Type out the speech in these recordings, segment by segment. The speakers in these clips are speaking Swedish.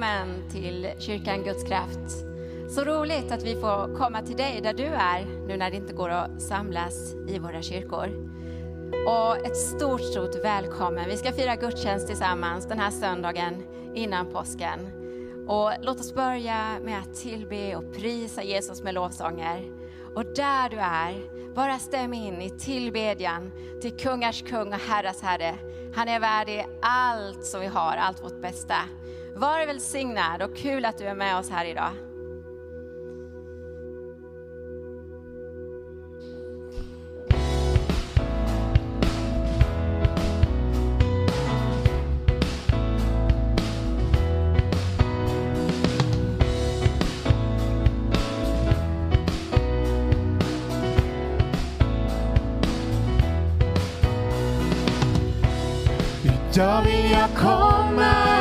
Välkommen till kyrkan Guds kraft. Så roligt att vi får komma till dig där du är nu när det inte går att samlas i våra kyrkor. Och ett stort, stort välkommen. Vi ska fira gudstjänst tillsammans den här söndagen innan påsken. Och låt oss börja med att tillbe och prisa Jesus med lovsånger. Och där du är, bara stäm in i tillbedjan till kungars kung och herrars herre. Han är värdig allt som vi har, allt vårt bästa. Var välsignad och kul att du är med oss här idag. Idag vill jag komma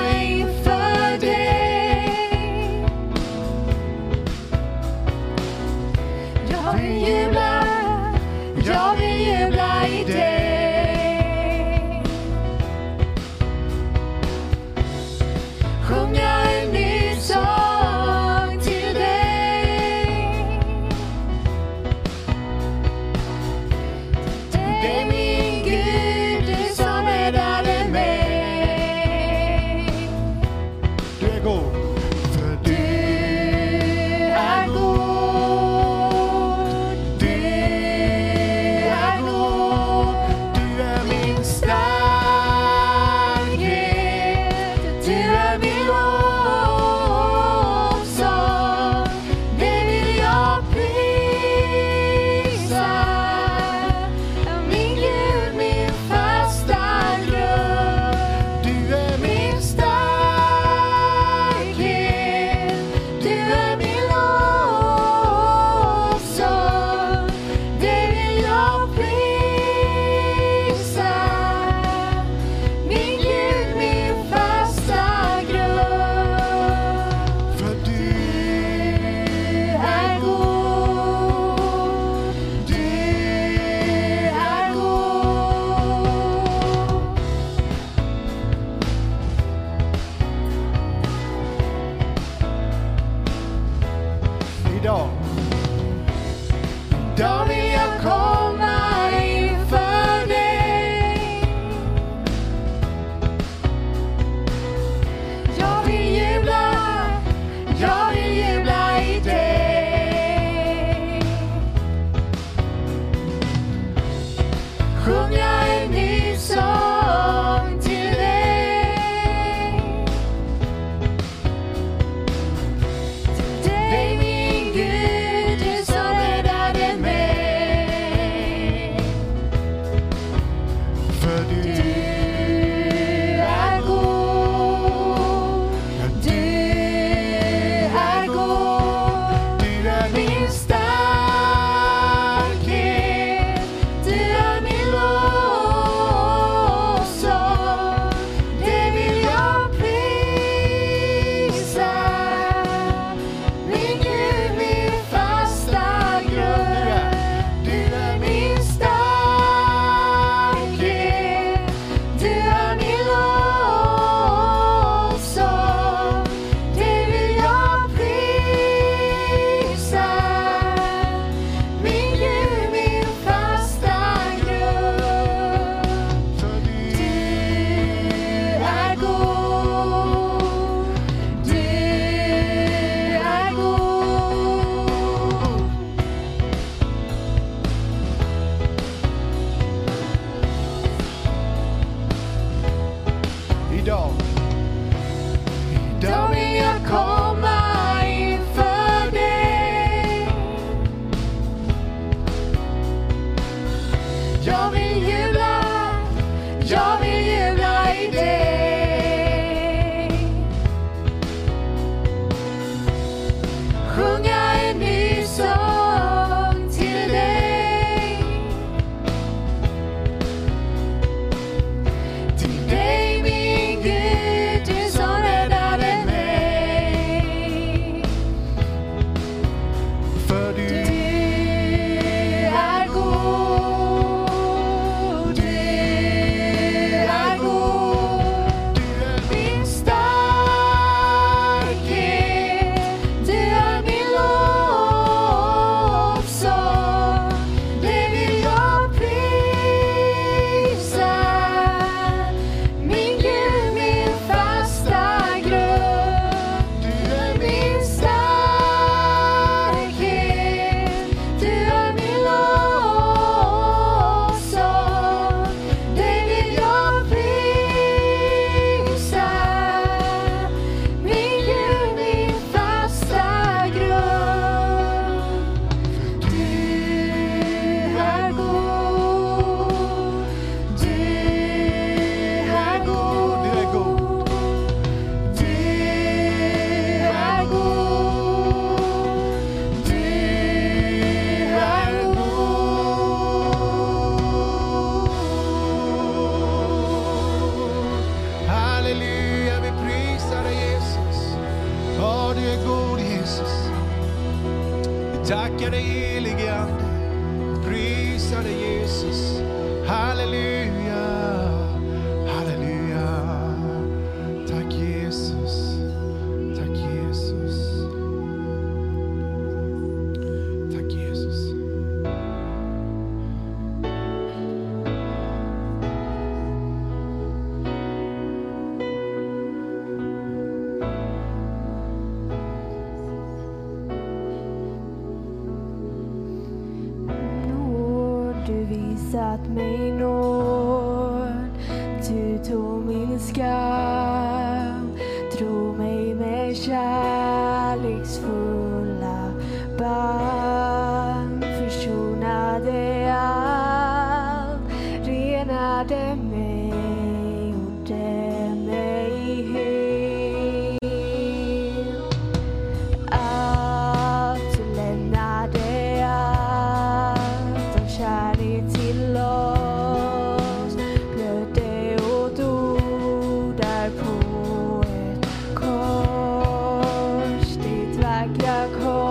vackra kors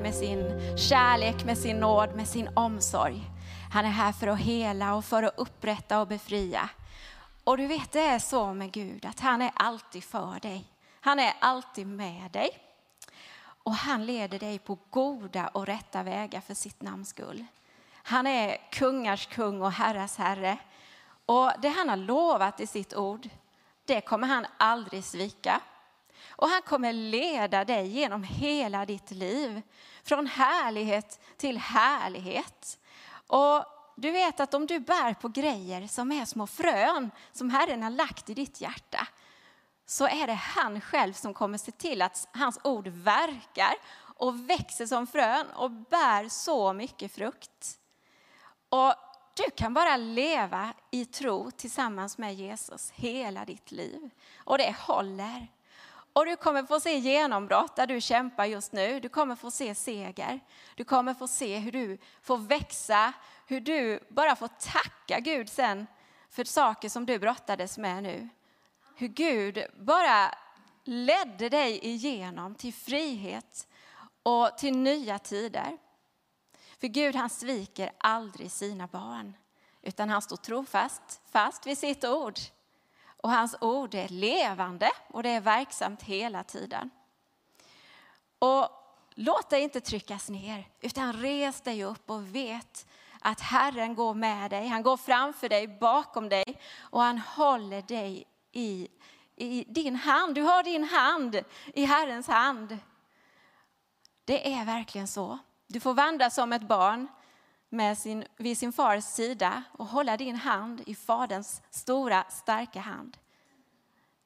med sin kärlek, med sin nåd, med sin omsorg. Han är här för att hela och för att upprätta och befria. Och du vet, det är så med Gud att han är alltid för dig. Han är alltid med dig. Och han leder dig på goda och rätta vägar för sitt namns skull. Han är kungars kung och herrars herre. Och det han har lovat i sitt ord, det kommer han aldrig svika. Och han kommer leda dig genom hela ditt liv. Från härlighet till härlighet. Och du vet att om du bär på grejer som är små frön som Herren har lagt i ditt hjärta så är det han själv som kommer se till att hans ord verkar och växer som frön och bär så mycket frukt. Och du kan bara leva i tro tillsammans med Jesus hela ditt liv. Och det håller. Och du kommer få se genombrott där du kämpar just nu. Du kommer få se seger. Du kommer få se hur du får växa, hur du bara får tacka Gud sen för saker som du brottades med nu. Hur Gud bara ledde dig igenom till frihet och till nya tider. För Gud han sviker aldrig sina barn, utan han står trofast fast vid sitt ord. Och hans ord är levande och det är verksamt hela tiden. Och låt dig inte tryckas ner, utan res dig upp och vet att Herren går med dig. Han går framför dig, bakom dig och han håller dig i, i din hand. Du har din hand i Herrens hand. Det är verkligen så. Du får vandra som ett barn med sin, vid sin fars sida och hålla din hand i Faderns stora, starka hand.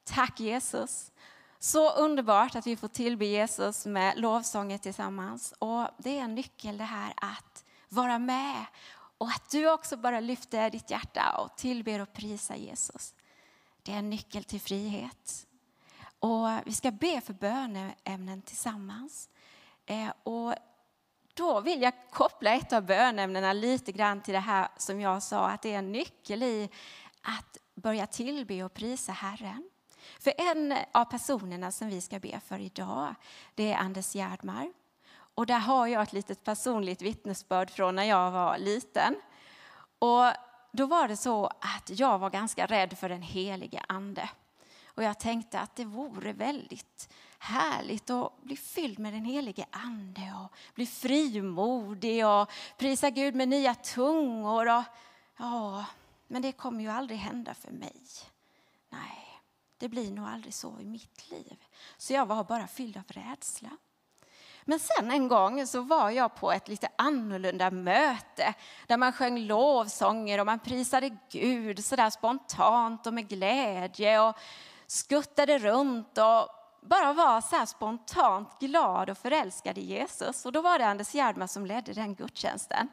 Tack Jesus. Så underbart att vi får tillbe Jesus med lovsånger tillsammans. Och Det är en nyckel det här att vara med och att du också bara lyfter ditt hjärta och tillber och prisar Jesus. Det är en nyckel till frihet. Och Vi ska be för böneämnen tillsammans. Eh, och då vill jag koppla ett av bönämnena lite grann till det här som jag sa, att det är en nyckel i att börja tillbe och prisa Herren. För en av personerna som vi ska be för idag, det är Anders Gärdmar. Och där har jag ett litet personligt vittnesbörd från när jag var liten. Och då var det så att jag var ganska rädd för den helige ande. Och jag tänkte att det vore väldigt härligt att bli fylld med den helige ande och bli frimodig och prisa Gud med nya tungor. Och, ja, men det kommer ju aldrig hända för mig. Nej, det blir nog aldrig så i mitt liv. Så jag var bara fylld av rädsla. Men sen en gång så var jag på ett lite annorlunda möte där man sjöng lovsånger och man prisade Gud sådär spontant och med glädje och skuttade runt och bara var så här spontant glad och förälskad i Jesus. Och då var det Anders Gerdman som ledde den gudstjänsten.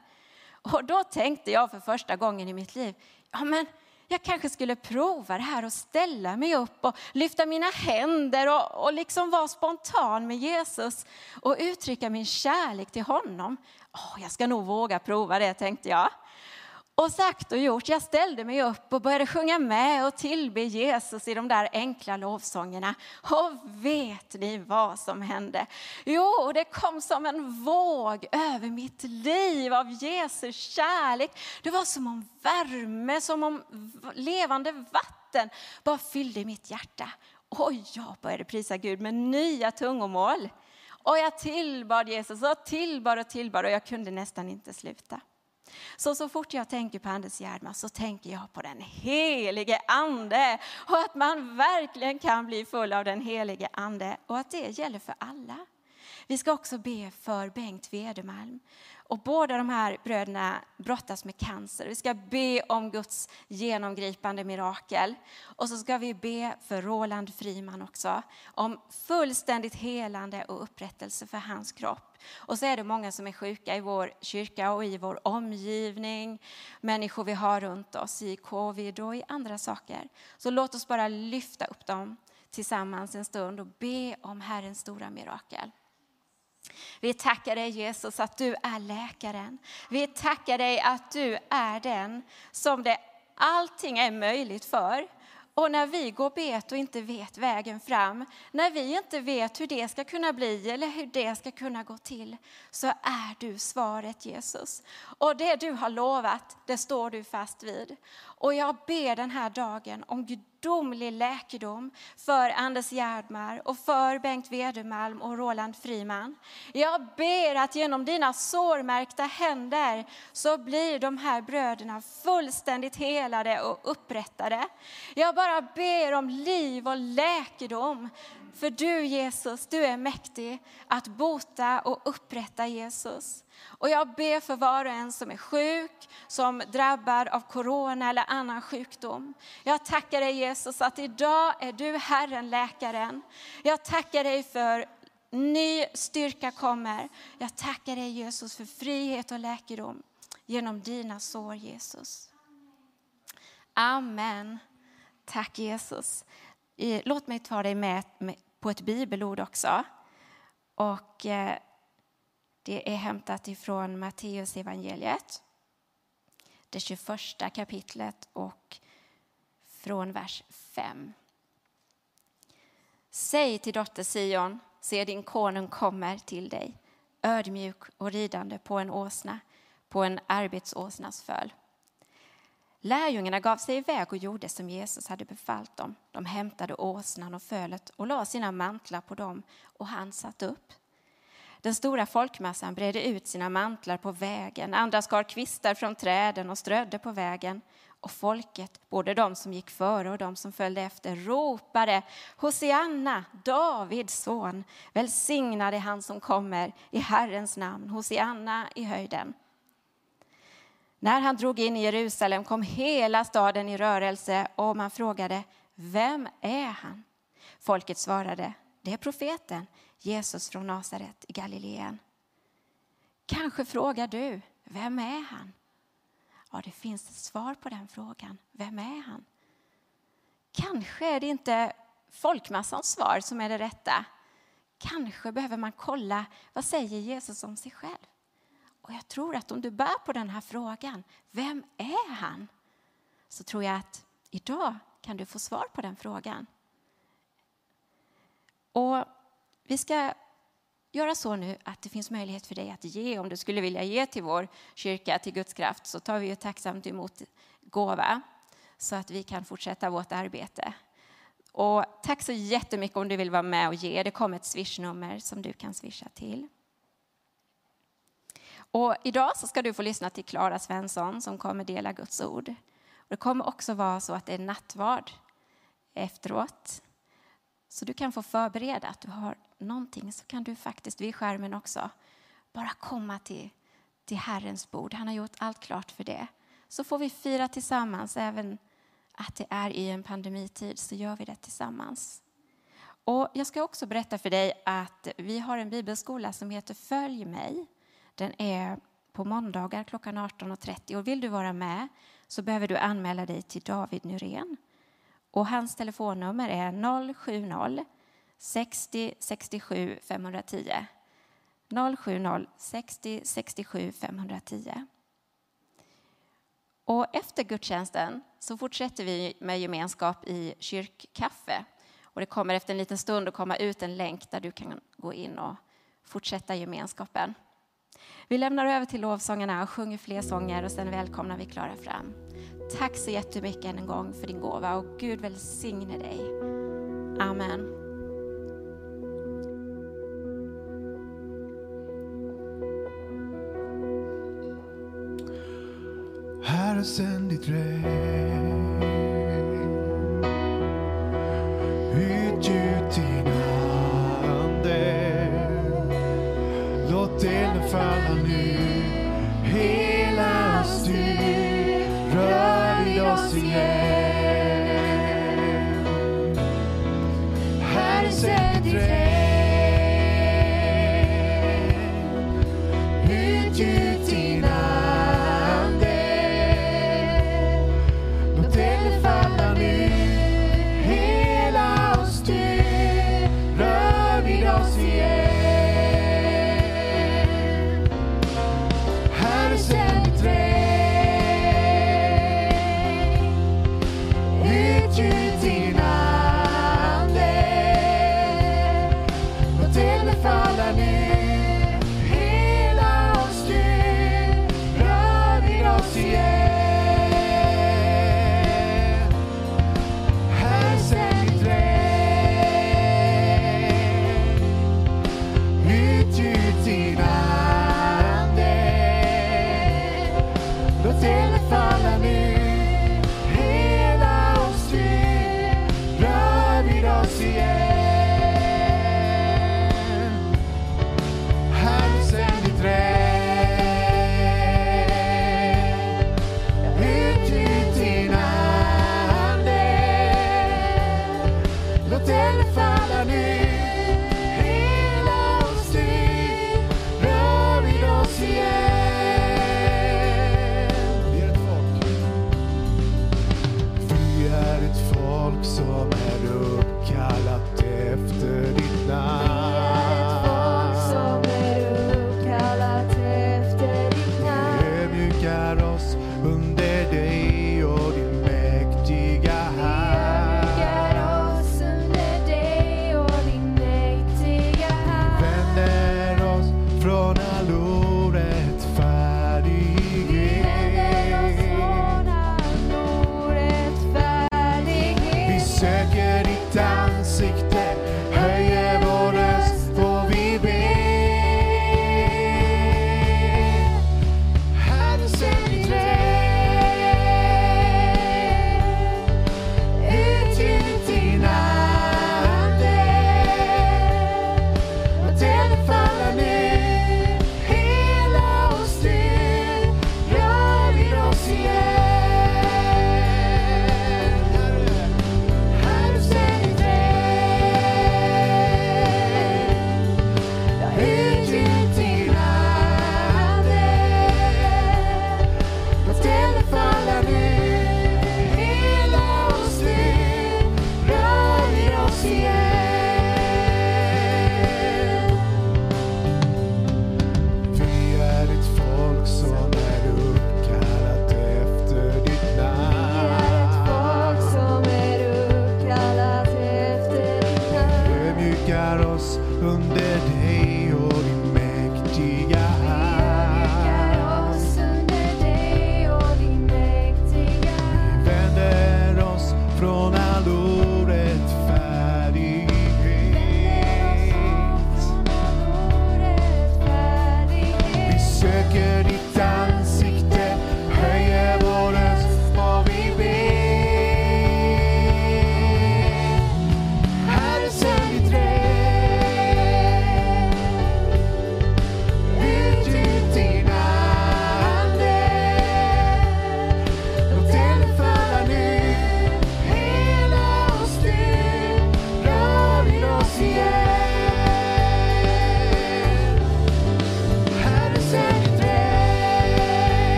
Och då tänkte jag för första gången i mitt liv, ja men jag kanske skulle prova det här och ställa mig upp och lyfta mina händer och, och liksom vara spontan med Jesus och uttrycka min kärlek till honom. Oh, jag ska nog våga prova det tänkte jag. Och sagt och gjort, jag ställde mig upp och började sjunga med och tillbe Jesus i de där enkla lovsångerna. Och vet ni vad som hände? Jo, det kom som en våg över mitt liv av Jesu kärlek. Det var som om värme, som om levande vatten bara fyllde mitt hjärta. Och jag började prisa Gud med nya tungomål. Och jag tillbad Jesus och tillbad och tillbad och jag kunde nästan inte sluta. Så, så fort jag tänker på Anders Gerdman så tänker jag på den helige ande och att man verkligen kan bli full av den helige ande och att det gäller för alla. Vi ska också be för Bengt Wedermalm. Och båda de här bröderna brottas med cancer. Vi ska be om Guds genomgripande mirakel. Och så ska vi be för Roland Friman också. Om fullständigt helande och upprättelse för hans kropp. Och så är det många som är sjuka i vår kyrka och i vår omgivning. Människor vi har runt oss i covid och i andra saker. Så låt oss bara lyfta upp dem tillsammans en stund och be om Herrens stora mirakel. Vi tackar dig Jesus att du är läkaren. Vi tackar dig att du är den som det allting är möjligt för. Och när vi går bet och inte vet vägen fram, när vi inte vet hur det ska kunna bli eller hur det ska kunna gå till, så är du svaret Jesus. Och det du har lovat, det står du fast vid. Och jag ber den här dagen om gudomlig läkedom för Anders Gärdmar och för Bengt Wedermalm och Roland Friman. Jag ber att genom dina sårmärkta händer så blir de här bröderna fullständigt helade och upprättade. Jag bara ber om liv och läkedom för du Jesus, du är mäktig att bota och upprätta Jesus. Och jag ber för var och en som är sjuk, som drabbad av corona eller annan sjukdom. Jag tackar dig Jesus att idag är du Herren, läkaren. Jag tackar dig för ny styrka kommer. Jag tackar dig Jesus för frihet och läkedom genom dina sår Jesus. Amen. Tack Jesus. Låt mig ta dig med på ett bibelord också. Och eh, det är hämtat ifrån Matteus evangeliet, det 21 kapitlet och från vers 5. Säg till dotter Sion, se din konung kommer till dig, ödmjuk och ridande på en åsna, på en arbetsåsnas föl. Lärjungarna gav sig iväg och gjorde som Jesus hade befallt dem. De hämtade åsnan och fölet och la sina mantlar på dem och han satt upp. Den stora folkmassan bredde ut sina mantlar på vägen, andra skar kvistar från träden och strödde på vägen. Och folket, både de som gick före och de som följde efter, ropade Hosianna, Davids son, Välsignad är han som kommer i Herrens namn, Hosianna i höjden. När han drog in i Jerusalem kom hela staden i rörelse och man frågade, vem är han? Folket svarade, det är profeten Jesus från Nasaret i Galileen. Kanske frågar du, vem är han? Ja, det finns ett svar på den frågan. Vem är han? Kanske är det inte folkmassans svar som är det rätta. Kanske behöver man kolla vad säger Jesus om sig själv. Och jag tror att om du bär på den här frågan, vem är han? Så tror jag att idag kan du få svar på den frågan. Och vi ska göra så nu att det finns möjlighet för dig att ge, om du skulle vilja ge till vår kyrka, till Guds kraft, så tar vi ju tacksamt emot gåva så att vi kan fortsätta vårt arbete. Och tack så jättemycket om du vill vara med och ge. Det kommer ett swishnummer som du kan swisha till. Och idag så ska du få lyssna till Klara Svensson som kommer dela Guds ord. Och det kommer också vara så att det är nattvard efteråt. Så du kan få förbereda att du har någonting så kan du faktiskt vid skärmen också bara komma till, till Herrens bord. Han har gjort allt klart för det. Så får vi fira tillsammans, även att det är i en pandemitid, så gör vi det tillsammans. Och jag ska också berätta för dig att vi har en bibelskola som heter Följ mig. Den är på måndagar klockan 18.30 och vill du vara med så behöver du anmäla dig till David Nyrén. Och hans telefonnummer är 070 60 67 510. 070 60 67 510. Och efter gudstjänsten så fortsätter vi med gemenskap i kyrkkaffe. Och det kommer efter en liten stund att komma ut en länk där du kan gå in och fortsätta gemenskapen. Vi lämnar över till lovsångarna och sjunger fler sånger och sen välkomnar vi Klara fram. Tack så jättemycket än en gång för din gåva och Gud välsigne dig. Amen. Herre, sänd ditt regn.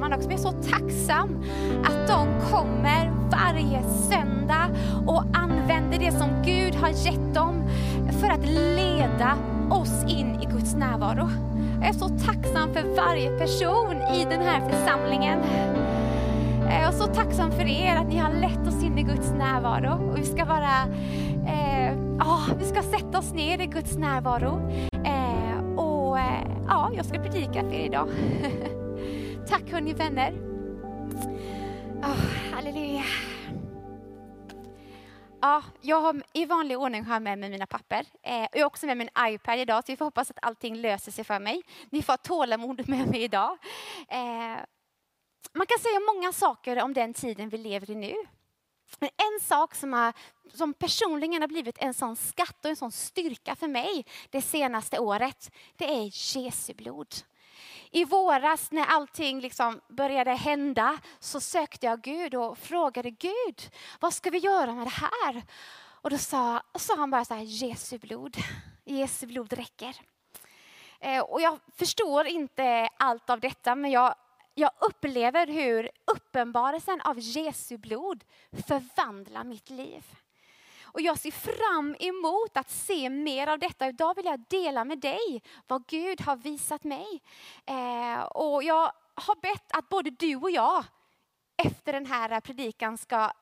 Man också. Men jag är så tacksam att de kommer varje söndag och använder det som Gud har gett dem för att leda oss in i Guds närvaro. Jag är så tacksam för varje person i den här församlingen. Jag är så tacksam för er, att ni har lett oss in i Guds närvaro. Och vi ska bara, eh, oh, vi ska sätta oss ner i Guds närvaro. Eh, och eh, ja, jag ska predika för er idag. Tack hörni vänner. Oh, halleluja. Ja, jag har i vanlig ordning har med mig mina papper. Eh, och jag har också med min iPad idag, så vi får hoppas att allting löser sig för mig. Ni får ha tålamod med mig idag. Eh, man kan säga många saker om den tiden vi lever i nu. Men en sak som, har, som personligen har blivit en sån skatt och en sån styrka för mig det senaste året, det är Jesu blod. I våras när allting liksom började hända så sökte jag Gud och frågade Gud, vad ska vi göra med det här? Och då sa, sa han bara så här, Jesu blod, Jesu blod räcker. Eh, och jag förstår inte allt av detta, men jag jag upplever hur uppenbarelsen av Jesu blod förvandlar mitt liv. Och jag ser fram emot att se mer av detta. Idag vill jag dela med dig vad Gud har visat mig. Eh, och jag har bett att både du och jag efter den här predikan ska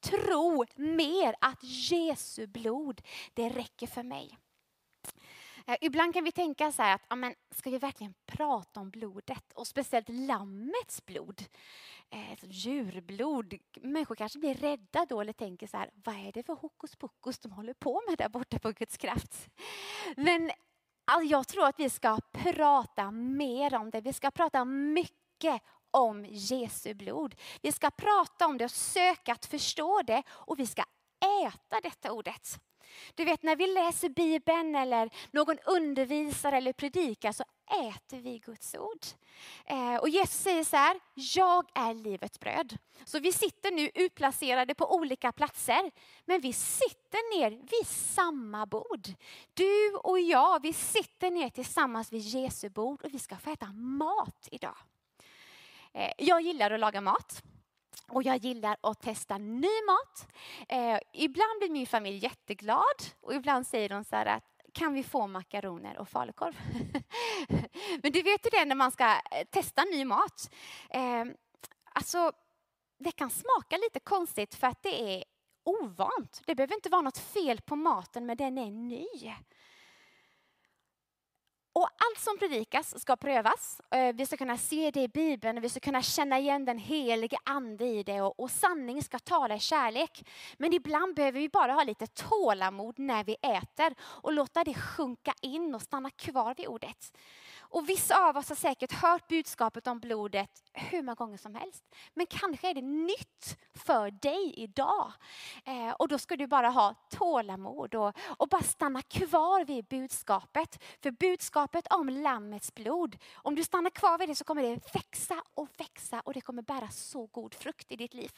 tro mer att Jesu blod, det räcker för mig. Eh, ibland kan vi tänka så här att, amen, ska vi verkligen prata om blodet? Och speciellt lammets blod. Eh, djurblod. Människor kanske blir rädda då eller tänker så här, vad är det för hokus pokus de håller på med där borta på Guds kraft? Men alltså, jag tror att vi ska prata mer om det. Vi ska prata mycket om Jesu blod. Vi ska prata om det och söka att förstå det och vi ska äta detta ordet. Du vet när vi läser Bibeln eller någon undervisar eller predikar så äter vi Guds ord. Eh, och Jesus säger så här, jag är livets bröd. Så vi sitter nu utplacerade på olika platser, men vi sitter ner vid samma bord. Du och jag, vi sitter ner tillsammans vid Jesu bord och vi ska få äta mat idag. Eh, jag gillar att laga mat. Och jag gillar att testa ny mat. Eh, ibland blir min familj jätteglad och ibland säger de så här att kan vi få makaroner och falukorv? Men du vet ju det när man ska eh, testa ny mat. Eh, alltså, det kan smaka lite konstigt för att det är ovant. Det behöver inte vara något fel på maten men den är ny. Och allt som predikas ska prövas. Eh, vi ska kunna se det i Bibeln och vi ska kunna känna igen den helige ande i det. Och, och sanning ska tala i kärlek. Men ibland behöver vi bara ha lite tålamod när vi äter och låta det sjunka in och stanna kvar vid ordet. Och vissa av oss har säkert hört budskapet om blodet hur många gånger som helst. Men kanske är det nytt för dig idag. Eh, och då ska du bara ha tålamod och, och bara stanna kvar vid budskapet. För budskapet om Lammets blod, om du stannar kvar vid det så kommer det växa och växa och det kommer bära så god frukt i ditt liv.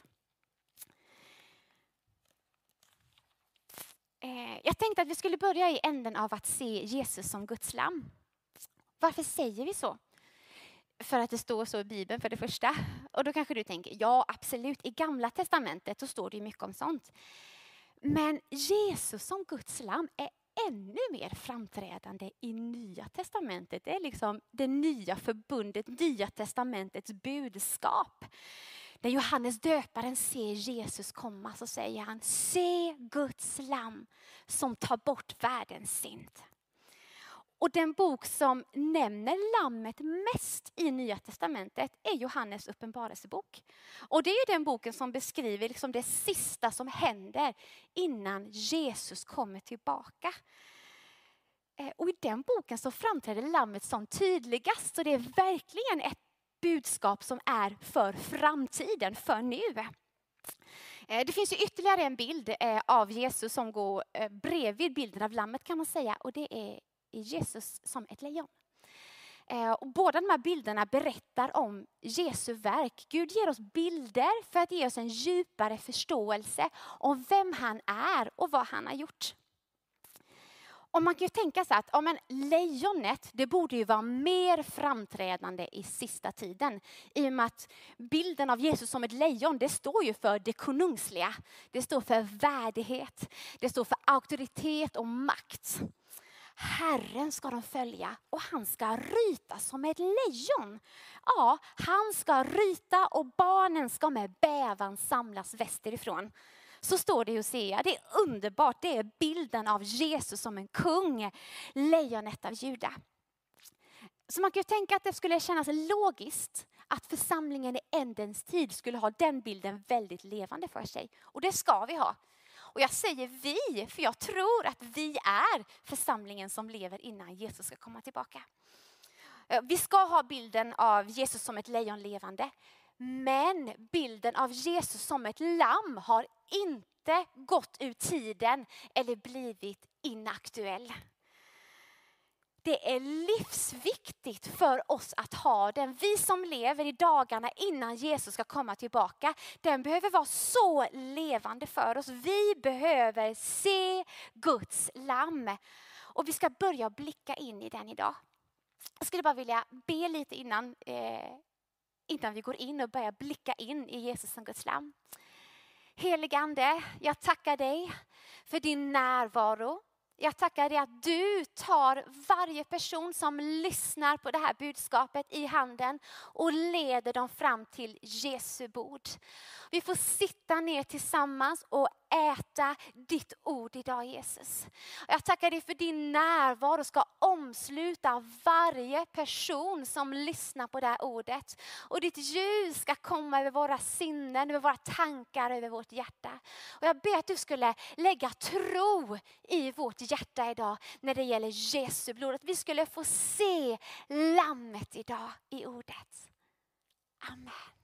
Eh, jag tänkte att vi skulle börja i änden av att se Jesus som Guds lamm. Varför säger vi så? För att det står så i Bibeln för det första. Och då kanske du tänker, ja absolut, i gamla testamentet så står det mycket om sånt. Men Jesus som Guds lamm är ännu mer framträdande i Nya Testamentet. Det är liksom det nya förbundet, Nya Testamentets budskap. När Johannes döparen ser Jesus komma så säger han, se Guds lamm som tar bort världens synd. Och den bok som nämner lammet mest i Nya Testamentet är Johannes uppenbarelsebok. Och det är den boken som beskriver liksom det sista som händer innan Jesus kommer tillbaka. Eh, och i den boken så framträder lammet som tydligast. Så det är verkligen ett budskap som är för framtiden, för nu. Eh, det finns ju ytterligare en bild eh, av Jesus som går bredvid bilden av lammet kan man säga. Och det är i Jesus som ett lejon. Eh, och båda de här bilderna berättar om Jesu verk. Gud ger oss bilder för att ge oss en djupare förståelse om vem han är och vad han har gjort. Och man kan ju tänka sig att ja, men lejonet det borde ju vara mer framträdande i sista tiden. I och med att bilden av Jesus som ett lejon det står ju för det konungsliga. Det står för värdighet. Det står för auktoritet och makt. Herren ska de följa och han ska ryta som ett lejon. Ja, han ska ryta och barnen ska med bävan samlas västerifrån. Så står det i Hosea. Det är underbart. Det är bilden av Jesus som en kung, lejonet av Juda. Så man kan ju tänka att det skulle kännas logiskt att församlingen i ändens tid skulle ha den bilden väldigt levande för sig. Och det ska vi ha. Och jag säger vi, för jag tror att vi är församlingen som lever innan Jesus ska komma tillbaka. Eh, vi ska ha bilden av Jesus som ett lejon levande. Men bilden av Jesus som ett lamm har inte gått ur tiden eller blivit inaktuell. Det är livsviktigt för oss att ha den. Vi som lever i dagarna innan Jesus ska komma tillbaka, den behöver vara så levande för oss. Vi behöver se Guds lamm. Och vi ska börja blicka in i den idag. Jag skulle bara vilja be lite innan, eh, innan vi går in och börjar blicka in i Jesus som Guds lamm. Heligande, jag tackar dig för din närvaro. Jag tackar dig att du tar varje person som lyssnar på det här budskapet i handen och leder dem fram till Jesu bord. Vi får sitta ner tillsammans och äta ditt ord idag Jesus. Jag tackar dig för din närvaro ska omsluta varje person som lyssnar på det här ordet. Och ditt ljus ska komma över våra sinnen, över våra tankar, över vårt hjärta. Och jag ber att du skulle lägga tro i vårt hjärta idag när det gäller Jesu blod. Att vi skulle få se lammet idag i ordet. Amen.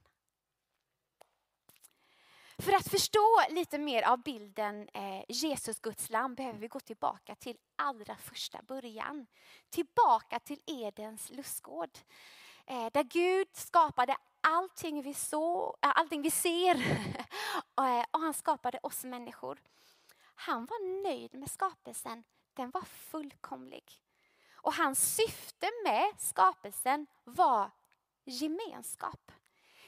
För att förstå lite mer av bilden eh, Jesus Guds lam behöver vi gå tillbaka till allra första början. Tillbaka till Edens lustgård. Eh, där Gud skapade allting vi, så, äh, allting vi ser eh, och han skapade oss människor. Han var nöjd med skapelsen, den var fullkomlig. Och hans syfte med skapelsen var gemenskap.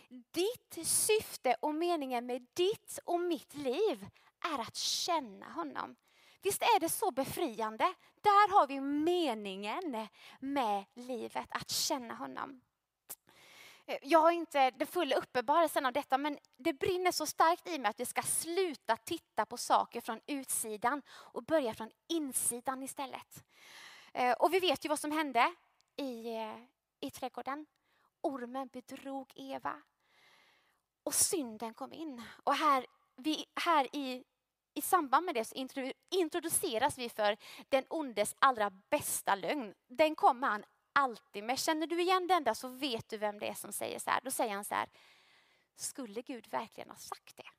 Ditt syfte och meningen med ditt och mitt liv är att känna honom. Visst är det så befriande? Där har vi meningen med livet, att känna honom. Jag har inte den fulla uppenbarelsen av detta men det brinner så starkt i mig att vi ska sluta titta på saker från utsidan och börja från insidan istället. Eh, och vi vet ju vad som hände i, eh, i trädgården. Ormen bedrog Eva och synden kom in. Och här, vi, här i, i samband med det så introduceras vi för den ondes allra bästa lögn. Den kommer han alltid med. Känner du igen den där så vet du vem det är som säger så här. Då säger han så här, skulle Gud verkligen ha sagt det?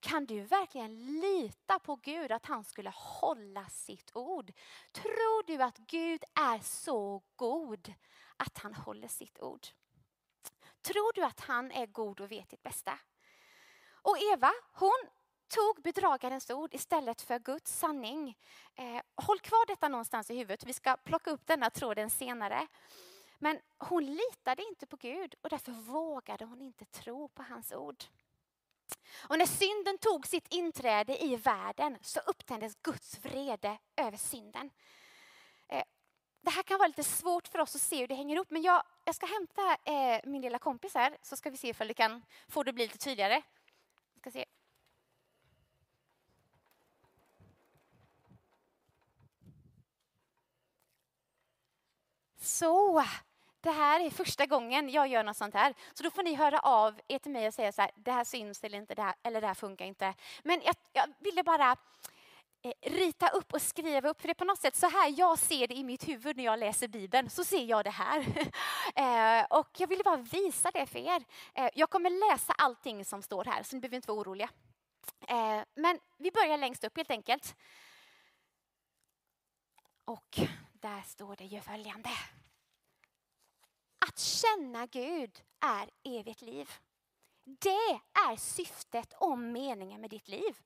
Kan du verkligen lita på Gud att han skulle hålla sitt ord? Tror du att Gud är så god att han håller sitt ord? Tror du att han är god och vet ditt bästa? Och Eva, hon tog bedragarens ord istället för Guds sanning. Eh, håll kvar detta någonstans i huvudet. Vi ska plocka upp denna tråden senare. Men hon litade inte på Gud och därför vågade hon inte tro på hans ord. Och när synden tog sitt inträde i världen så upptändes Guds vrede över synden. Det här kan vara lite svårt för oss att se hur det hänger ihop men jag, jag ska hämta eh, min lilla kompis här så ska vi se om det kan få det bli lite tydligare. ska se. Så, det här är första gången jag gör något sånt här. Så då får ni höra av er till mig och säga så här, det här syns eller inte, det här, eller det här funkar inte. Men jag, jag ville bara Eh, rita upp och skriva upp, för det är på något sätt så här jag ser det i mitt huvud när jag läser Bibeln, så ser jag det här. Eh, och jag ville bara visa det för er. Eh, jag kommer läsa allting som står här, så ni behöver inte vara oroliga. Men vi börjar längst upp helt enkelt. Och där står det ju följande. Att känna Gud är evigt liv. Det är syftet och meningen med ditt liv.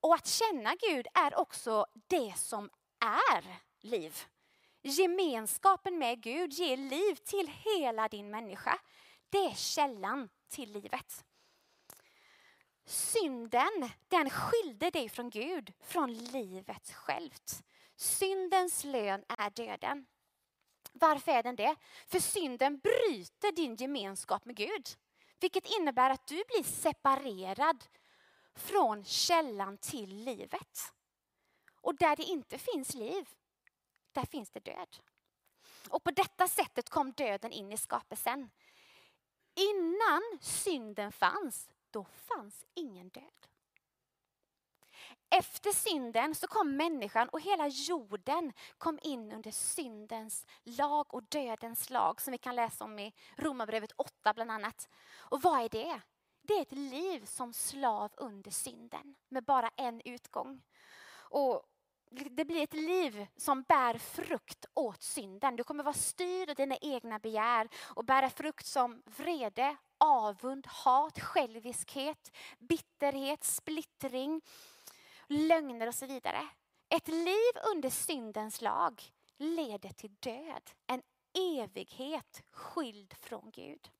Och att känna Gud är också det som är liv. Gemenskapen med Gud ger liv till hela din människa. Det är källan till livet. Synden, den skilde dig från Gud, från livet självt. Syndens lön är döden. Varför är den det? För synden bryter din gemenskap med Gud. Vilket innebär att du blir separerad från källan till livet. Och där det inte finns liv, där finns det död. Och på detta sättet kom döden in i skapelsen. Innan synden fanns, då fanns ingen död. Efter synden så kom människan och hela jorden kom in under syndens lag och dödens lag som vi kan läsa om i Romarbrevet 8 bland annat. Och vad är det? Det är ett liv som slav under synden med bara en utgång. Och det blir ett liv som bär frukt åt synden. Du kommer vara styrd av dina egna begär och bära frukt som vrede, avund, hat, själviskhet, bitterhet, splittring, lögner och så vidare. Ett liv under syndens lag leder till död. En evighet skild från Gud.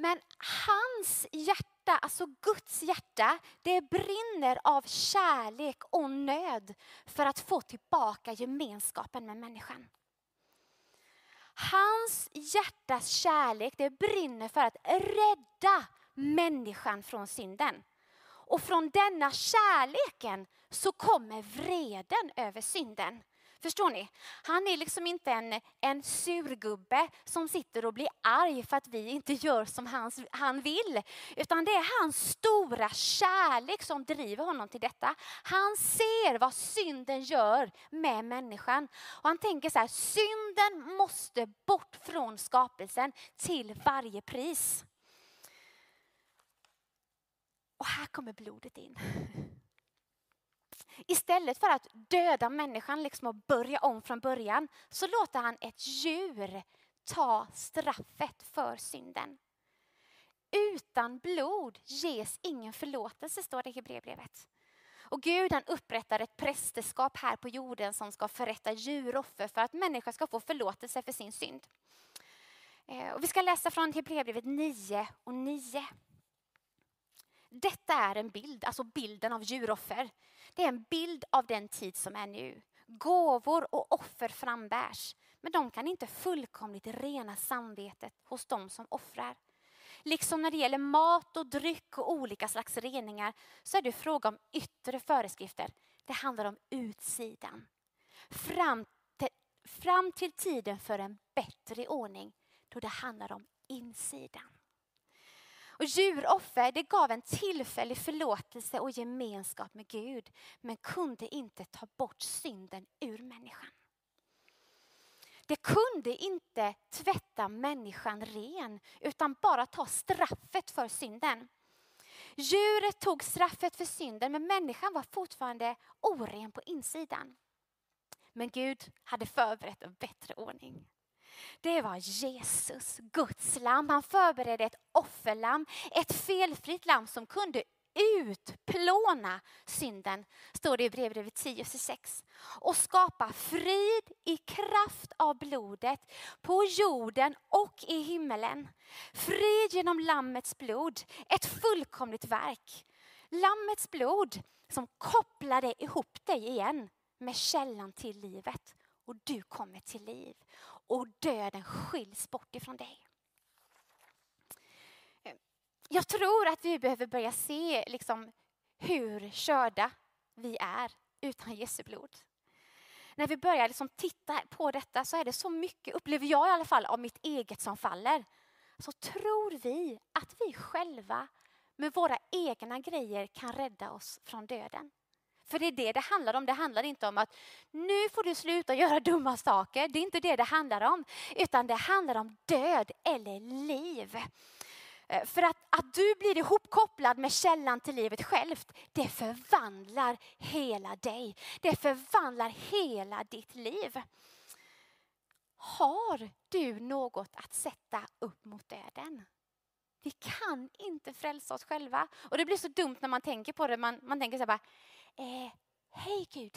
Men hans hjärta, alltså Guds hjärta, det brinner av kärlek och nöd för att få tillbaka gemenskapen med människan. Hans hjärtas kärlek det brinner för att rädda människan från synden. Och från denna kärleken så kommer vreden över synden. Förstår ni? Han är liksom inte en, en surgubbe som sitter och blir arg för att vi inte gör som han, han vill. Utan det är hans stora kärlek som driver honom till detta. Han ser vad synden gör med människan. Och han tänker så här, synden måste bort från skapelsen till varje pris. Och här kommer blodet in. Istället för att döda människan liksom och börja om från början så låter han ett djur ta straffet för synden. Utan blod ges ingen förlåtelse, står det i Hebreerbrevet. Och Gud han upprättar ett prästerskap här på jorden som ska förrätta djuroffer för att människan ska få förlåtelse för sin synd. Eh, och vi ska läsa från Hebreerbrevet 9 och 9. Detta är en bild, alltså bilden av djuroffer. Det är en bild av den tid som är nu. Gåvor och offer frambärs, men de kan inte fullkomligt rena samvetet hos de som offrar. Liksom när det gäller mat och dryck och olika slags reningar så är det fråga om yttre föreskrifter. Det handlar om utsidan. Fram till, fram till tiden för en bättre ordning då det handlar om insidan. Och djuroffer det gav en tillfällig förlåtelse och gemenskap med Gud men kunde inte ta bort synden ur människan. Det kunde inte tvätta människan ren utan bara ta straffet för synden. Djuret tog straffet för synden men människan var fortfarande oren på insidan. Men Gud hade förberett en bättre ordning. Det var Jesus, Guds lamm. Han förberedde ett offerlamm, ett felfritt lamm som kunde utplåna synden, står det i brevbrevet 10.6. Och skapa frid i kraft av blodet på jorden och i himmelen. Frid genom Lammets blod, ett fullkomligt verk. Lammets blod som kopplade ihop dig igen med källan till livet och du kommer till liv och döden skiljs bort ifrån dig. Jag tror att vi behöver börja se liksom hur körda vi är utan Jesu blod. När vi börjar liksom titta på detta så är det så mycket, upplever jag i alla fall, av mitt eget som faller. Så tror vi att vi själva med våra egna grejer kan rädda oss från döden. För det är det det handlar om. Det handlar inte om att nu får du sluta göra dumma saker. Det är inte det det handlar om. Utan det handlar om död eller liv. Eh, för att, att du blir ihopkopplad med källan till livet självt, det förvandlar hela dig. Det förvandlar hela ditt liv. Har du något att sätta upp mot döden? Vi kan inte frälsa oss själva. Och det blir så dumt när man tänker på det. Man, man tänker så här bara, eh, hej Gud,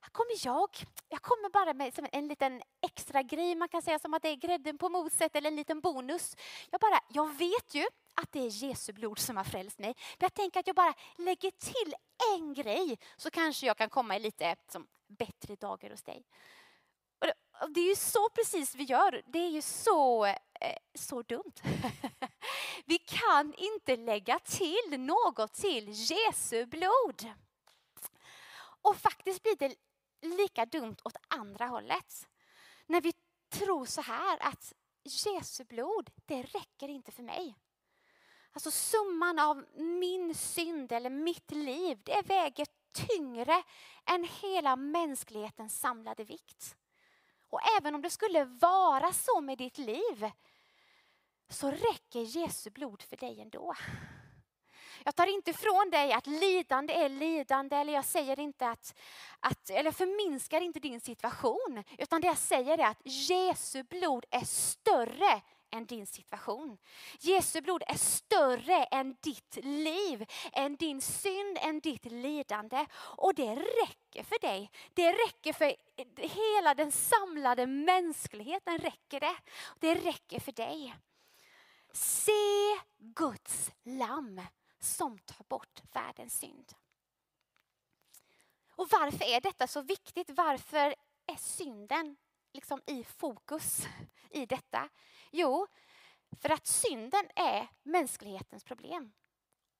här kommer jag. Jag kommer bara med som en liten extra grej, man kan säga som att det är grädden på moset eller en liten bonus. Jag, bara, jag vet ju att det är Jesu blod som har frälst mig. Men jag tänker att jag bara lägger till en grej så kanske jag kan komma i lite som, bättre dagar hos dig. Och det, och det är ju så precis vi gör. Det är ju så, eh, så dumt. vi kan inte lägga till något till Jesu blod. Och faktiskt blir det lika dumt åt andra hållet. När vi tror så här att Jesu blod, det räcker inte för mig. Alltså summan av min synd eller mitt liv, det väger tyngre än hela mänsklighetens samlade vikt. Och även om det skulle vara så med ditt liv så räcker Jesu blod för dig ändå. Jag tar inte ifrån dig att lidande är lidande eller jag säger inte att, att eller förminskar inte din situation. Utan det jag säger är att Jesu blod är större än din situation. Jesu blod är större än ditt liv, än din synd, än ditt lidande. Och det räcker för dig. Det räcker för hela den samlade mänskligheten. räcker Det Det räcker för dig. Se Guds lamm som tar bort världens synd. Och varför är detta så viktigt? Varför är synden liksom i fokus i detta? Jo, för att synden är mänsklighetens problem.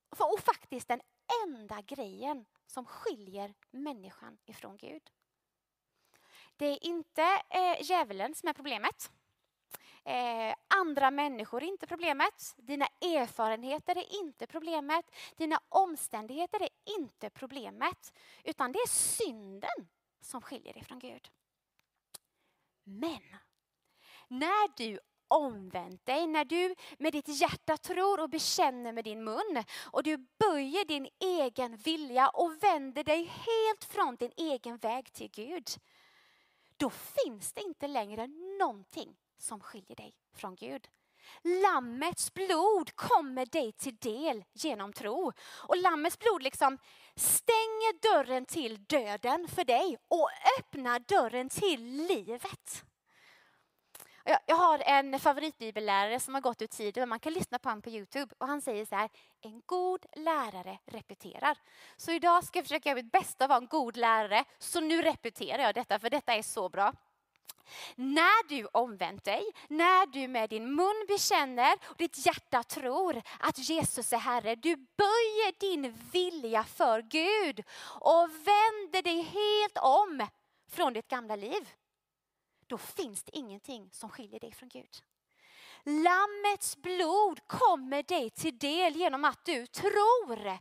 Och faktiskt den enda grejen som skiljer människan ifrån Gud. Det är inte eh, djävulen som är problemet. Eh, andra människor är inte problemet. Dina erfarenheter är inte problemet. Dina omständigheter är inte problemet. Utan det är synden som skiljer dig från Gud. Men när du omvänt dig, när du med ditt hjärta tror och bekänner med din mun och du böjer din egen vilja och vänder dig helt från din egen väg till Gud. Då finns det inte längre någonting som skiljer dig från Gud. Lammets blod kommer dig till del genom tro. Och Lammets blod liksom stänger dörren till döden för dig och öppnar dörren till livet. Jag har en favoritbibellärare som har gått ur tiden. Man kan lyssna på honom på Youtube. Och han säger så här, en god lärare repeterar. Så idag ska jag försöka göra mitt bästa att vara en god lärare. Så nu repeterar jag detta, för detta är så bra. När du omvänt dig, när du med din mun bekänner och ditt hjärta tror att Jesus är Herre, du böjer din vilja för Gud och vänder dig helt om från ditt gamla liv. Då finns det ingenting som skiljer dig från Gud. Lammets blod kommer dig till del genom att du tror.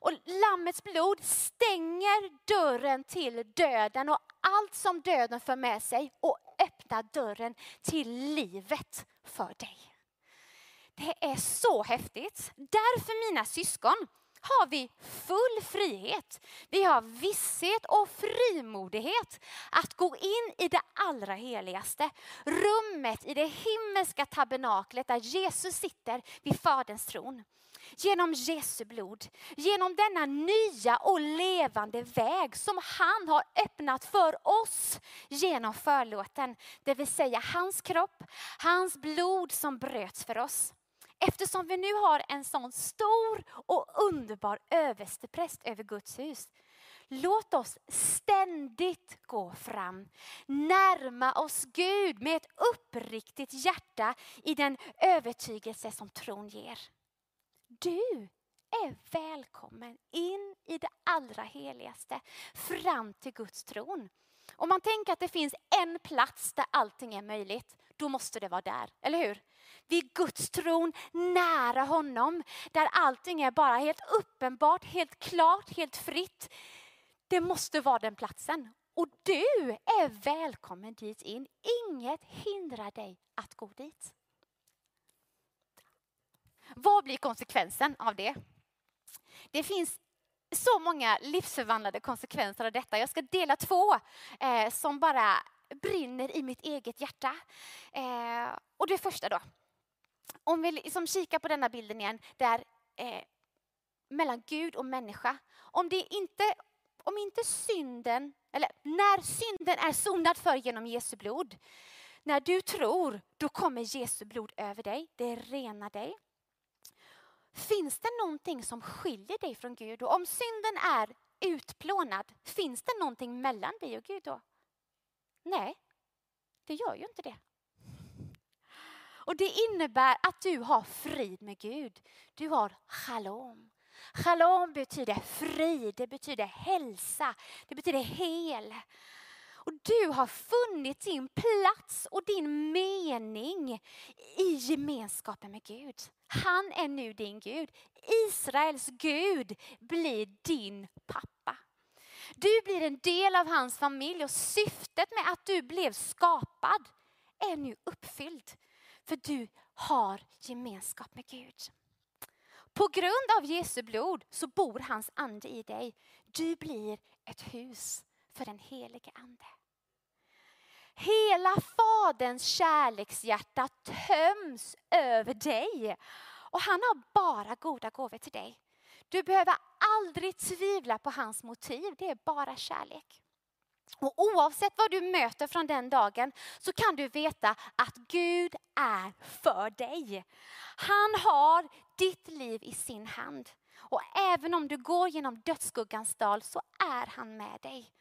Och Lammets blod stänger dörren till döden och allt som döden för med sig och öppnar dörren till livet för dig. Det är så häftigt. Därför mina syskon har vi full frihet. Vi har visshet och frimodighet att gå in i det allra heligaste. Rummet i det himmelska tabernaklet där Jesus sitter vid Faderns tron. Genom Jesu blod, genom denna nya och levande väg som han har öppnat för oss genom förlåten. Det vill säga hans kropp, hans blod som bröts för oss. Eftersom vi nu har en sån stor och underbar överstepräst över Guds hus. Låt oss ständigt gå fram, närma oss Gud med ett uppriktigt hjärta i den övertygelse som tron ger. Du är välkommen in i det allra heligaste, fram till Guds tron. Om man tänker att det finns en plats där allting är möjligt, då måste det vara där, eller hur? Vid Guds tron, nära honom, där allting är bara helt uppenbart, helt klart, helt fritt. Det måste vara den platsen. Och du är välkommen dit in. Inget hindrar dig att gå dit. Vad blir konsekvensen av det? Det finns så många livsförvandlade konsekvenser av detta. Jag ska dela två eh, som bara brinner i mitt eget hjärta. Eh, och det första då. Om vi liksom kikar på denna bilden igen, där eh, mellan Gud och människa. Om, det inte, om inte synden, eller när synden är sonad för genom Jesu blod, när du tror, då kommer Jesu blod över dig. Det renar dig. Finns det någonting som skiljer dig från Gud? Och om synden är utplånad, finns det någonting mellan dig och Gud då? Nej, det gör ju inte det. Och det innebär att du har frid med Gud. Du har shalom. Shalom betyder frid, det betyder hälsa, det betyder hel. Och du har funnit din plats och din mening i gemenskapen med Gud. Han är nu din Gud. Israels Gud blir din pappa. Du blir en del av hans familj och syftet med att du blev skapad är nu uppfylld. För du har gemenskap med Gud. På grund av Jesu blod så bor hans ande i dig. Du blir ett hus för den helige ande. Hela Faderns kärlekshjärta töms över dig. Och han har bara goda gåvor till dig. Du behöver aldrig tvivla på hans motiv, det är bara kärlek. Och oavsett vad du möter från den dagen så kan du veta att Gud är för dig. Han har ditt liv i sin hand. Och även om du går genom dödsskuggans dal så är han med dig.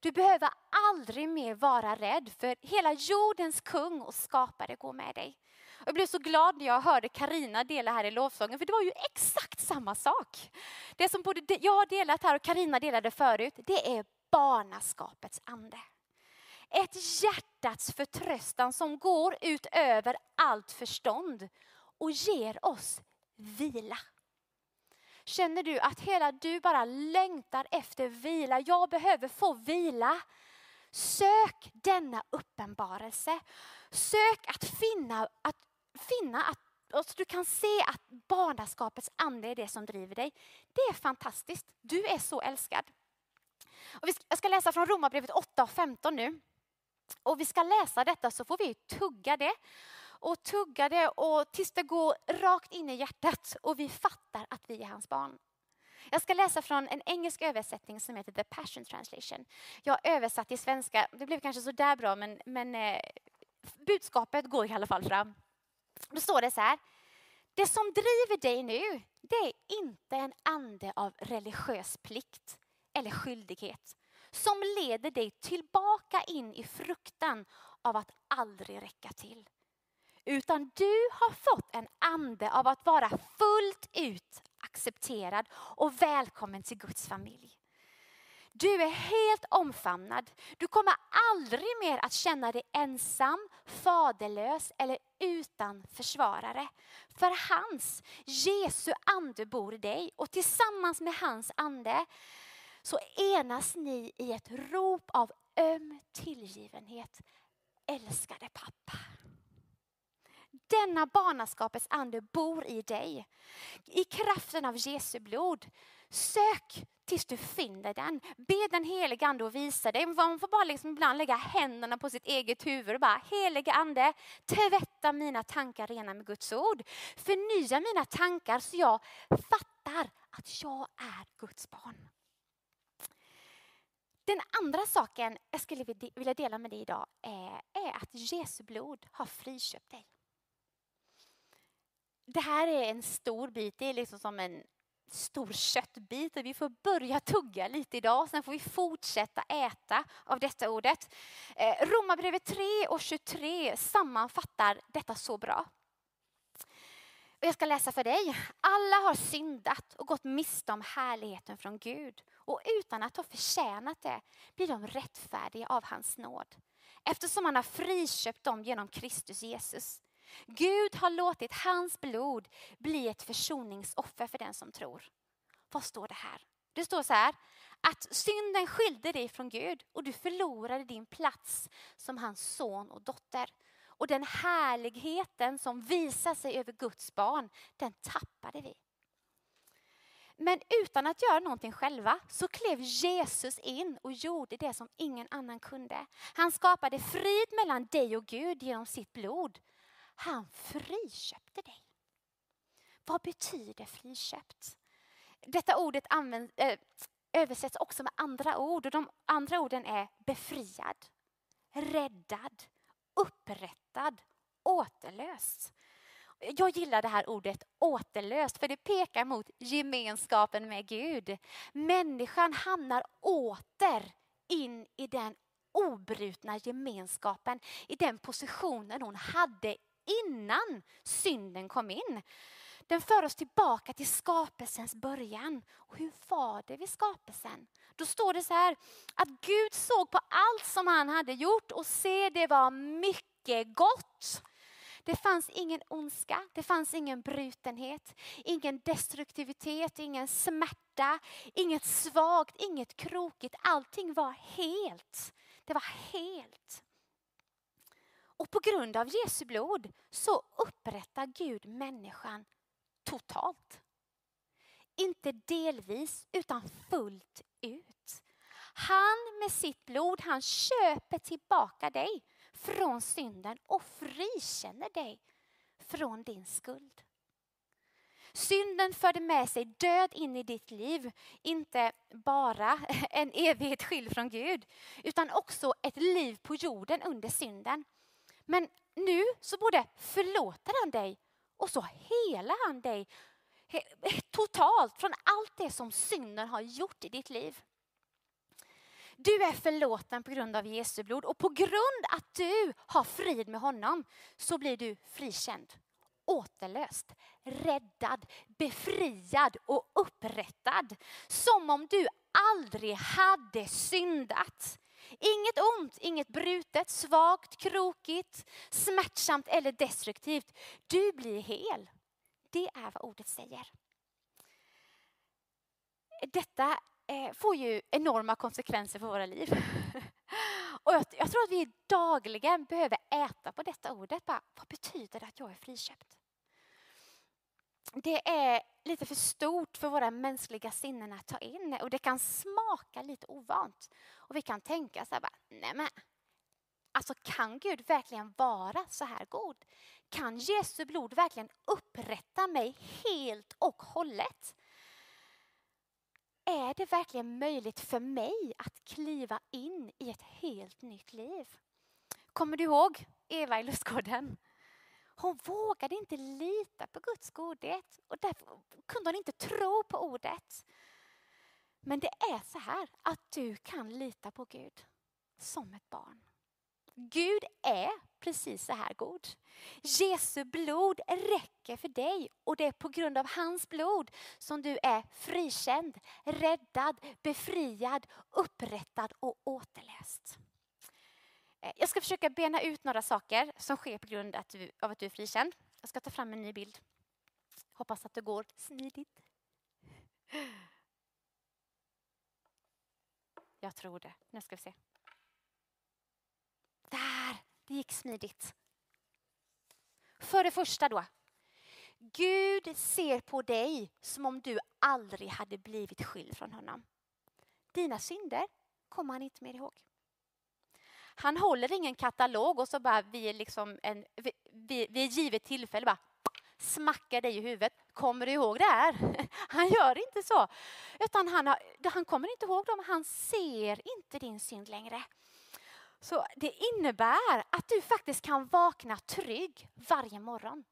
Du behöver aldrig mer vara rädd för hela jordens kung och skapare går med dig. Jag blev så glad när jag hörde Karina dela här i lovsången för det var ju exakt samma sak. Det som både jag har delat här och Karina delade förut, det är barnaskapets ande. Ett hjärtats förtröstan som går ut över allt förstånd och ger oss vila. Känner du att hela du bara längtar efter vila? Jag behöver få vila. Sök denna uppenbarelse. Sök att finna att, finna att så du kan se att barnaskapets ande är det som driver dig. Det är fantastiskt. Du är så älskad. Och jag ska läsa från Romarbrevet 8 och 15 nu. Och vi ska läsa detta så får vi tugga det och tugga det och tills det går rakt in i hjärtat och vi fattar att vi är hans barn. Jag ska läsa från en engelsk översättning som heter The Passion Translation. Jag har översatt till svenska, det blev kanske så där bra men, men eh, budskapet går i alla fall fram. Då står det så här. Det som driver dig nu, det är inte en ande av religiös plikt eller skyldighet som leder dig tillbaka in i fruktan av att aldrig räcka till. Utan du har fått en ande av att vara fullt ut accepterad och välkommen till Guds familj. Du är helt omfamnad. Du kommer aldrig mer att känna dig ensam, faderlös eller utan försvarare. För hans, Jesu ande bor i dig och tillsammans med hans ande så enas ni i ett rop av öm tillgivenhet. Älskade pappa. Denna barnaskapets ande bor i dig. I kraften av Jesu blod. Sök tills du finner den. Be den helige ande att visa dig. Man får bara liksom ibland lägga händerna på sitt eget huvud och bara helige ande tvätta mina tankar rena med Guds ord. Förnya mina tankar så jag fattar att jag är Guds barn. Den andra saken jag skulle vilja dela med dig idag är, är att Jesu blod har friköpt dig. Det här är en stor bit, det är liksom som en stor köttbit. Vi får börja tugga lite idag, sen får vi fortsätta äta av detta ordet. Eh, Romarbrevet 3 och 23 sammanfattar detta så bra. jag ska läsa för dig. Alla har syndat och gått miste om härligheten från Gud. Och utan att ha förtjänat det blir de rättfärdiga av hans nåd. Eftersom han har friköpt dem genom Kristus Jesus. Gud har låtit hans blod bli ett försoningsoffer för den som tror. Vad står det här? Det står så här att synden skilde dig från Gud och du förlorade din plats som hans son och dotter. Och den härligheten som visar sig över Guds barn, den tappade vi. Men utan att göra någonting själva så klev Jesus in och gjorde det som ingen annan kunde. Han skapade frid mellan dig och Gud genom sitt blod. Han friköpte dig. Vad betyder friköpt? Detta ordet används, äh, översätts också med andra ord och de andra orden är befriad, räddad, upprättad, återlöst. Jag gillar det här ordet återlöst för det pekar mot gemenskapen med Gud. Människan hamnar åter in i den obrutna gemenskapen, i den positionen hon hade innan synden kom in. Den för oss tillbaka till skapelsens början. Och hur var det vid skapelsen? Då står det så här att Gud såg på allt som han hade gjort och se det var mycket gott. Det fanns ingen ondska, det fanns ingen brutenhet, ingen destruktivitet, ingen smärta, inget svagt, inget krokigt. Allting var helt. Det var helt. Och på grund av Jesu blod så upprättar Gud människan totalt. Inte delvis utan fullt ut. Han med sitt blod, han köper tillbaka dig från synden och frikänner dig från din skuld. Synden förde med sig död in i ditt liv, inte bara en evighet skild från Gud, utan också ett liv på jorden under synden. Men nu så både förlåter han dig och så helar han dig totalt från allt det som synden har gjort i ditt liv. Du är förlåten på grund av Jesu blod och på grund att du har frid med honom så blir du frikänd, återlöst, räddad, befriad och upprättad. Som om du aldrig hade syndat. Inget ont, inget brutet, svagt, krokigt, smärtsamt eller destruktivt. Du blir hel. Det är vad ordet säger. Detta eh, får ju enorma konsekvenser för våra liv. Och jag, jag, tror att vi dagligen behöver äta på detta ordet. Bara, vad betyder det att jag är friköpt? Det är lite för stort för våra mänskliga sinnen att ta in och det kan smaka lite ovant. Och vi kan tänka så här, bara, nej men, alltså kan Gud verkligen vara så här god? Kan Jesu blod verkligen upprätta mig helt och hållet? Är det verkligen möjligt för mig att kliva in i ett helt nytt liv? Kommer du ihåg Eva i lustgården? Hon vågade inte lita på Guds godhet och därför kunde hon inte tro på ordet. Men det är så här att du kan lita på Gud som ett barn. Gud är precis så här god. Jesu blod räcker för dig och det är på grund av hans blod som du är frikänd, räddad, befriad, upprättad och återläst. Eh, jag ska försöka bena ut några saker som sker på grund av att du är frikänd. Jag ska ta fram en ny bild. Hoppas att det går smidigt. Jag tror det. Nu ska vi se. Där, det gick smidigt. För det första då. Gud ser på dig som om du aldrig hade blivit skild från honom. Dina synder kommer han inte mer ihåg. Han håller ingen katalog och så bara vid, liksom en, vid, vid givet tillfälle bara smackar dig i huvudet. Kommer du ihåg det här? Han gör inte så. Utan han, har, han kommer inte ihåg dem. Han ser inte din synd längre. Så det innebär att du faktiskt kan vakna trygg varje morgon.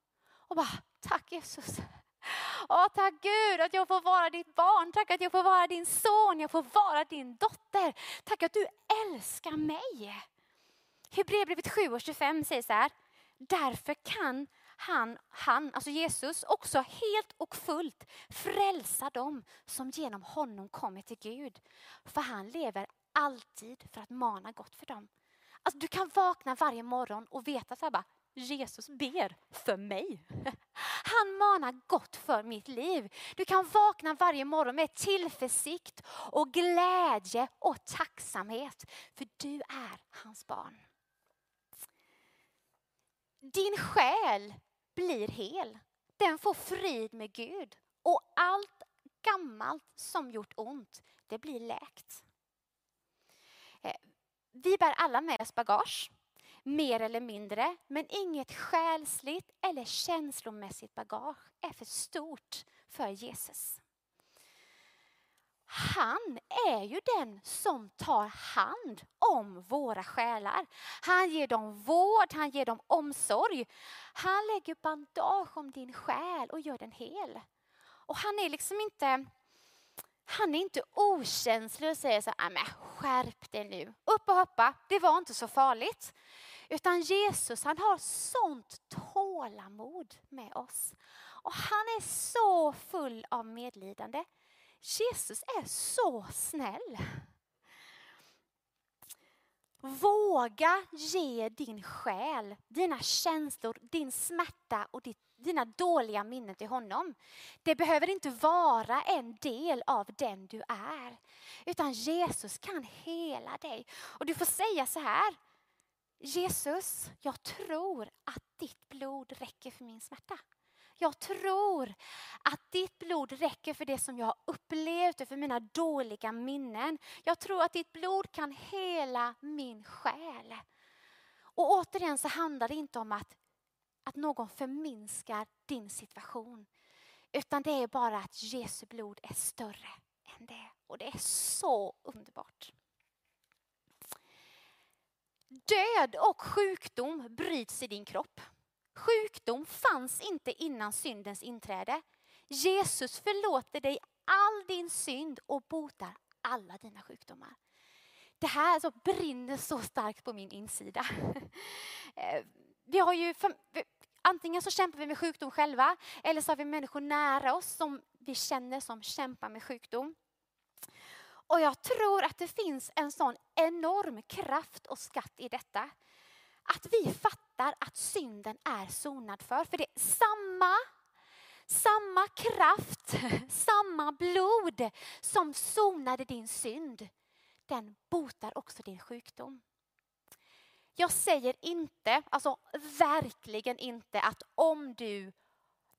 Och bara, tack Jesus. Åh, tack Gud att jag får vara ditt barn. Tack att jag får vara din son. Jag får vara din dotter. Tack att du älskar mig. Hebreerbrevet 7 och 25 säger så här. Därför kan han, han, alltså Jesus, också helt och fullt frälsa dem som genom honom kommer till Gud. För han lever alltid för att mana gott för dem. Alltså, du kan vakna varje morgon och veta så här bara, Jesus ber för mig. Han manar gott för mitt liv. Du kan vakna varje morgon med tillförsikt och glädje och tacksamhet. För du är hans barn. Din själ blir hel. Den får frid med Gud. Och allt gammalt som gjort ont, det blir läkt. Eh, vi bär alla med oss bagage, mer eller mindre, men inget själsligt eller känslomässigt bagage är för stort för Jesus. Han är ju den som tar hand om våra själar. Han ger dem vård, han ger dem omsorg. Han lägger bandage om din själ och gör den hel. Och han är liksom inte han är inte okänslig och säger så här, men skärp dig nu, upp och hoppa, det var inte så farligt. Utan Jesus han har sånt tålamod med oss. Och han är så full av medlidande. Jesus är så snäll. Våga ge din själ, dina känslor, din smärta och dina dåliga minnen till honom. Det behöver inte vara en del av den du är. Utan Jesus kan hela dig. Och du får säga så här. Jesus, jag tror att ditt blod räcker för min smärta. Jag tror att ditt blod räcker för det som jag har upplevt och för mina dåliga minnen. Jag tror att ditt blod kan hela min själ. Och återigen så handlar det inte om att, att någon förminskar din situation. Utan det är bara att Jesu blod är större än det. Och det är så underbart. Död och sjukdom bryts i din kropp. Sjukdom fanns inte innan syndens inträde. Jesus förlåter dig all din synd och botar alla dina sjukdomar. Det här så brinner så starkt på min insida. Eh, vi har ju, antingen så kämpar vi med sjukdom själva eller så har vi människor nära oss som vi känner som kämpar med sjukdom. Och jag tror att det finns en sån enorm kraft och skatt i detta. Att vi fattar att synden är sonad för. För det är samma, samma kraft, samma blod som sonade din synd. Den botar också din sjukdom. Jag säger inte, alltså verkligen inte att om du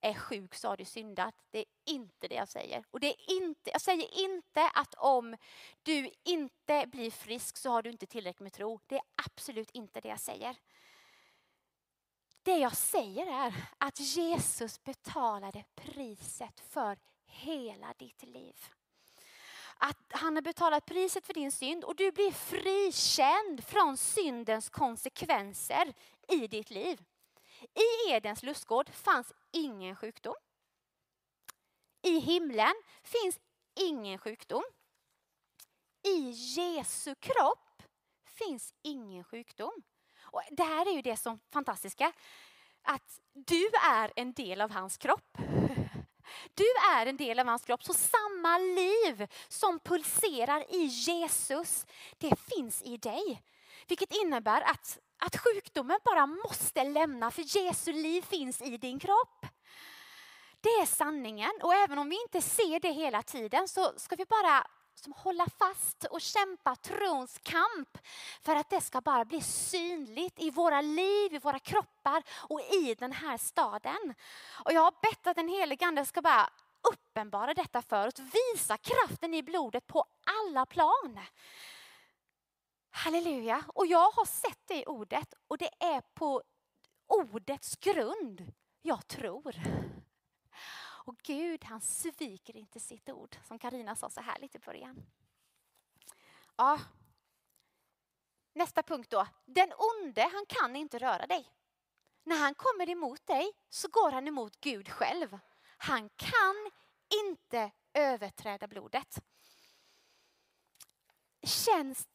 är sjuk så har du syndat. Det är inte det jag säger. Och det är inte, jag säger inte att om du inte blir frisk så har du inte tillräckligt med tro. Det är absolut inte det jag säger. Det jag säger är att Jesus betalade priset för hela ditt liv. Att han har betalat priset för din synd och du blir frikänd från syndens konsekvenser i ditt liv. I Edens lustgård fanns ingen sjukdom. I himlen finns ingen sjukdom. I Jesu kropp finns ingen sjukdom. Och det här är ju det som fantastiska. Att du är en del av hans kropp. Du är en del av hans kropp. Så samma liv som pulserar i Jesus, det finns i dig. Vilket innebär att att sjukdomen bara måste lämna för Jesu liv finns i din kropp. Det är sanningen och även om vi inte ser det hela tiden så ska vi bara som hålla fast och kämpa trons kamp för att det ska bara bli synligt i våra liv, i våra kroppar och i den här staden. Och jag har bett att den helige Ande ska bara uppenbara detta för oss, visa kraften i blodet på alla plan. Halleluja. Och jag har sett det i ordet och det är på ordets grund jag tror. Och Gud han sviker inte sitt ord som Karina sa så härligt i början. Ja. Nästa punkt då. Den onde han kan inte röra dig. När han kommer emot dig så går han emot Gud själv. Han kan inte överträda blodet. Känns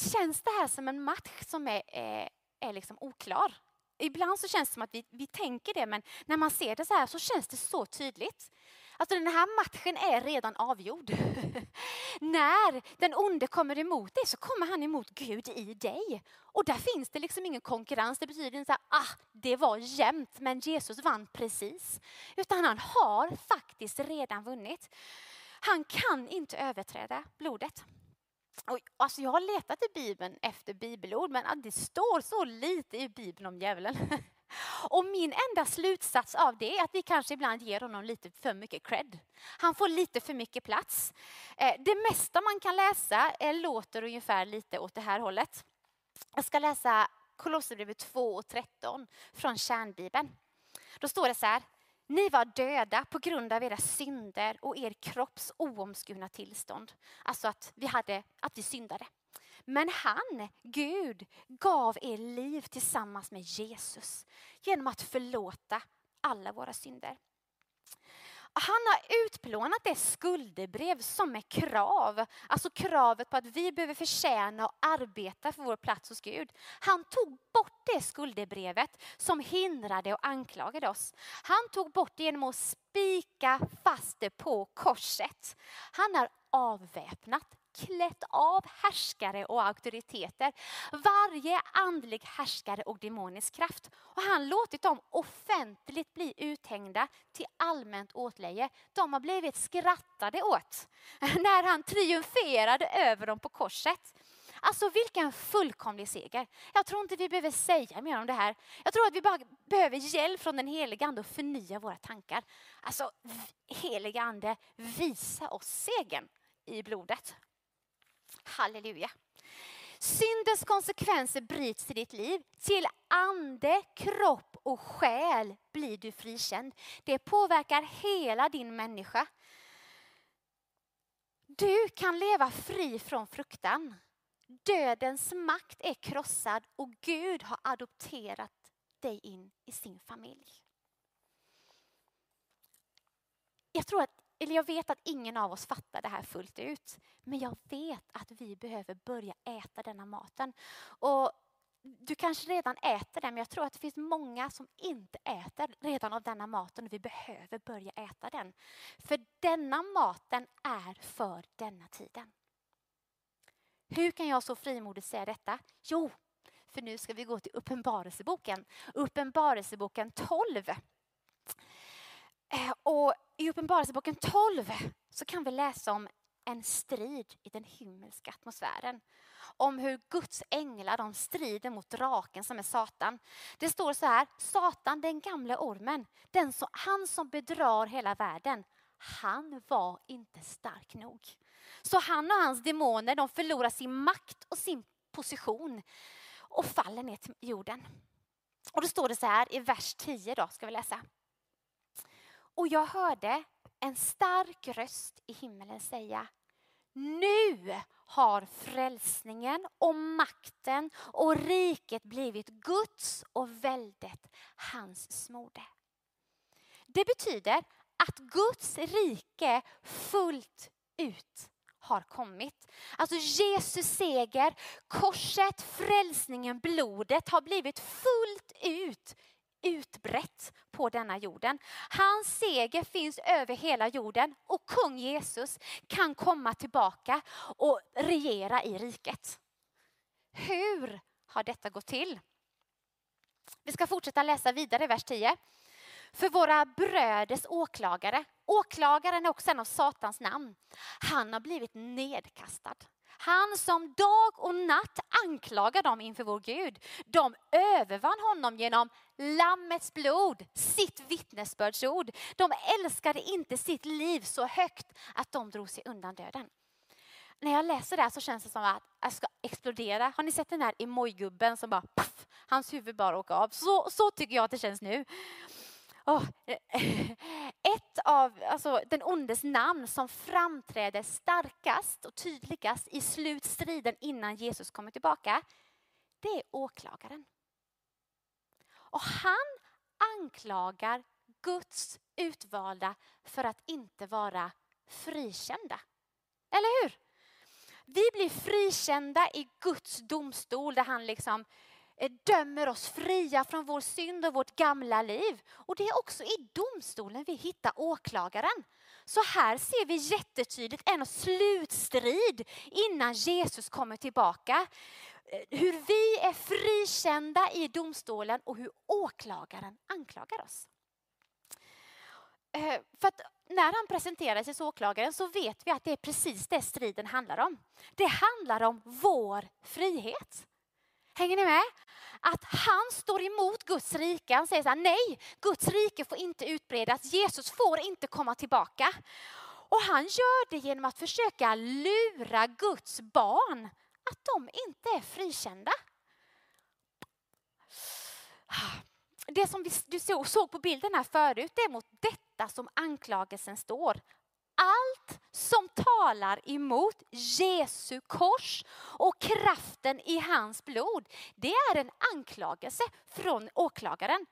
känns det här som en match som är, är, är liksom oklar. Ibland så känns det som att vi, vi tänker det, men när man ser det så här så känns det så tydligt. Alltså den här matchen är redan avgjord. när den onde kommer emot dig så kommer han emot Gud i dig. Och där finns det liksom ingen konkurrens. Det betyder inte att ah, det var jämnt men Jesus vann precis. Utan han har faktiskt redan vunnit. Han kan inte överträda blodet. Och, alltså jag har letat i Bibeln efter bibelord men ah, det står så lite i Bibeln om djävulen. Och min enda slutsats av det är att vi kanske ibland ger honom lite för mycket cred. Han får lite för mycket plats. Eh, det mesta man kan läsa eh, låter ungefär lite åt det här hållet. Jag ska läsa Kolosserbrevet 2 och 13 från kärnbibeln. Då står det så här. Ni var döda på grund av era synder och er kropps oomskurna tillstånd. Alltså att vi, hade, att vi syndade. Men han, Gud, gav er liv tillsammans med Jesus genom att förlåta alla våra synder. Han har utplånat det skuldebrev som är krav, alltså kravet på att vi behöver förtjäna och arbeta för vår plats hos Gud. Han tog bort det skuldebrevet som hindrade och anklagade oss. Han tog bort det genom att spika fast det på korset. Han har avväpnat klätt av härskare och auktoriteter. Varje andlig härskare och demonisk kraft. Och han låtit dem offentligt bli uthängda till allmänt åtleje. De har blivit skrattade åt när han triumferade över dem på korset. Alltså vilken fullkomlig seger. Jag tror inte vi behöver säga mer om det här. Jag tror att vi bara behöver hjälp från den helige Ande att förnya våra tankar. Alltså helige Ande, visa oss segern i blodet. Halleluja. Syndens konsekvenser bryts i ditt liv. Till ande, kropp och själ blir du frikänd. Det påverkar hela din människa. Du kan leva fri från fruktan. Dödens makt är krossad och Gud har adopterat dig in i sin familj. Jag tror att eller jag vet att ingen av oss fattar det här fullt ut. Men jag vet att vi behöver börja äta denna maten. Och du kanske redan äter den, men jag tror att det finns många som inte äter redan av denna maten. Vi behöver börja äta den. För denna maten är för denna tiden. Hur kan jag så frimodigt säga detta? Jo, för nu ska vi gå till Uppenbarelseboken. Uppenbarelseboken 12. Eh, och i Uppenbarelseboken 12 så kan vi läsa om en strid i den himmelska atmosfären. Om hur Guds änglar de strider mot draken som är Satan. Det står så här, Satan den gamle ormen, den som, han som bedrar hela världen, han var inte stark nog. Så han och hans demoner de förlorar sin makt och sin position och faller ner till jorden. Och då står det så här i vers 10 då, ska vi läsa. Och jag hörde en stark röst i himmelen säga nu har frälsningen och makten och riket blivit Guds och väldet hans smorde. Det betyder att Guds rike fullt ut har kommit. Alltså Jesus seger, korset, frälsningen, blodet har blivit fullt ut utbrett på denna jorden. Hans seger finns över hela jorden och kung Jesus kan komma tillbaka och regera i riket. Hur har detta gått till? Vi ska fortsätta läsa vidare i vers 10. För våra bröders åklagare, åklagaren är också en av Satans namn, han har blivit nedkastad. Han som dag och natt anklagar dem inför vår Gud. De övervann honom genom Lammets blod, sitt vittnesbördsord. De älskade inte sitt liv så högt att de drog sig undan döden. När jag läser det här så känns det som att jag ska explodera. Har ni sett den här emojgubben som bara, puff, hans huvud bara åker av? Så, så tycker jag att det känns nu. Oh, ett av alltså, den ondes namn som framträder starkast och tydligast i slutstriden innan Jesus kommer tillbaka, det är åklagaren. Och han anklagar Guds utvalda för att inte vara frikända. Eller hur? Vi blir frikända i Guds domstol där han liksom Eh, Eh, dömer oss fria från vår synd och vårt gamla liv. Och det är också i domstolen vi hittar åklagaren. Så här ser vi jättetydligt en slutstrid innan Jesus kommer tillbaka. Eh, hur vi är frikända i domstolen och hur åklagaren anklagar oss. Eh, för att när han presenterar sig som åklagaren så vet vi att det är precis det striden handlar om. Det handlar om vår frihet. Hänger ni med? att han står emot Guds rike. Han säger så här, nej, Guds rike får inte utbredas. Jesus får inte komma tillbaka. Och han gör det genom att försöka lura Guds barn att de inte är frikända. Det som du såg på bilden här förut, det är mot detta som anklagelsen står. Allt som talar emot Jesu kors och kraften i hans blod, det är en anklagelse från åklagaren.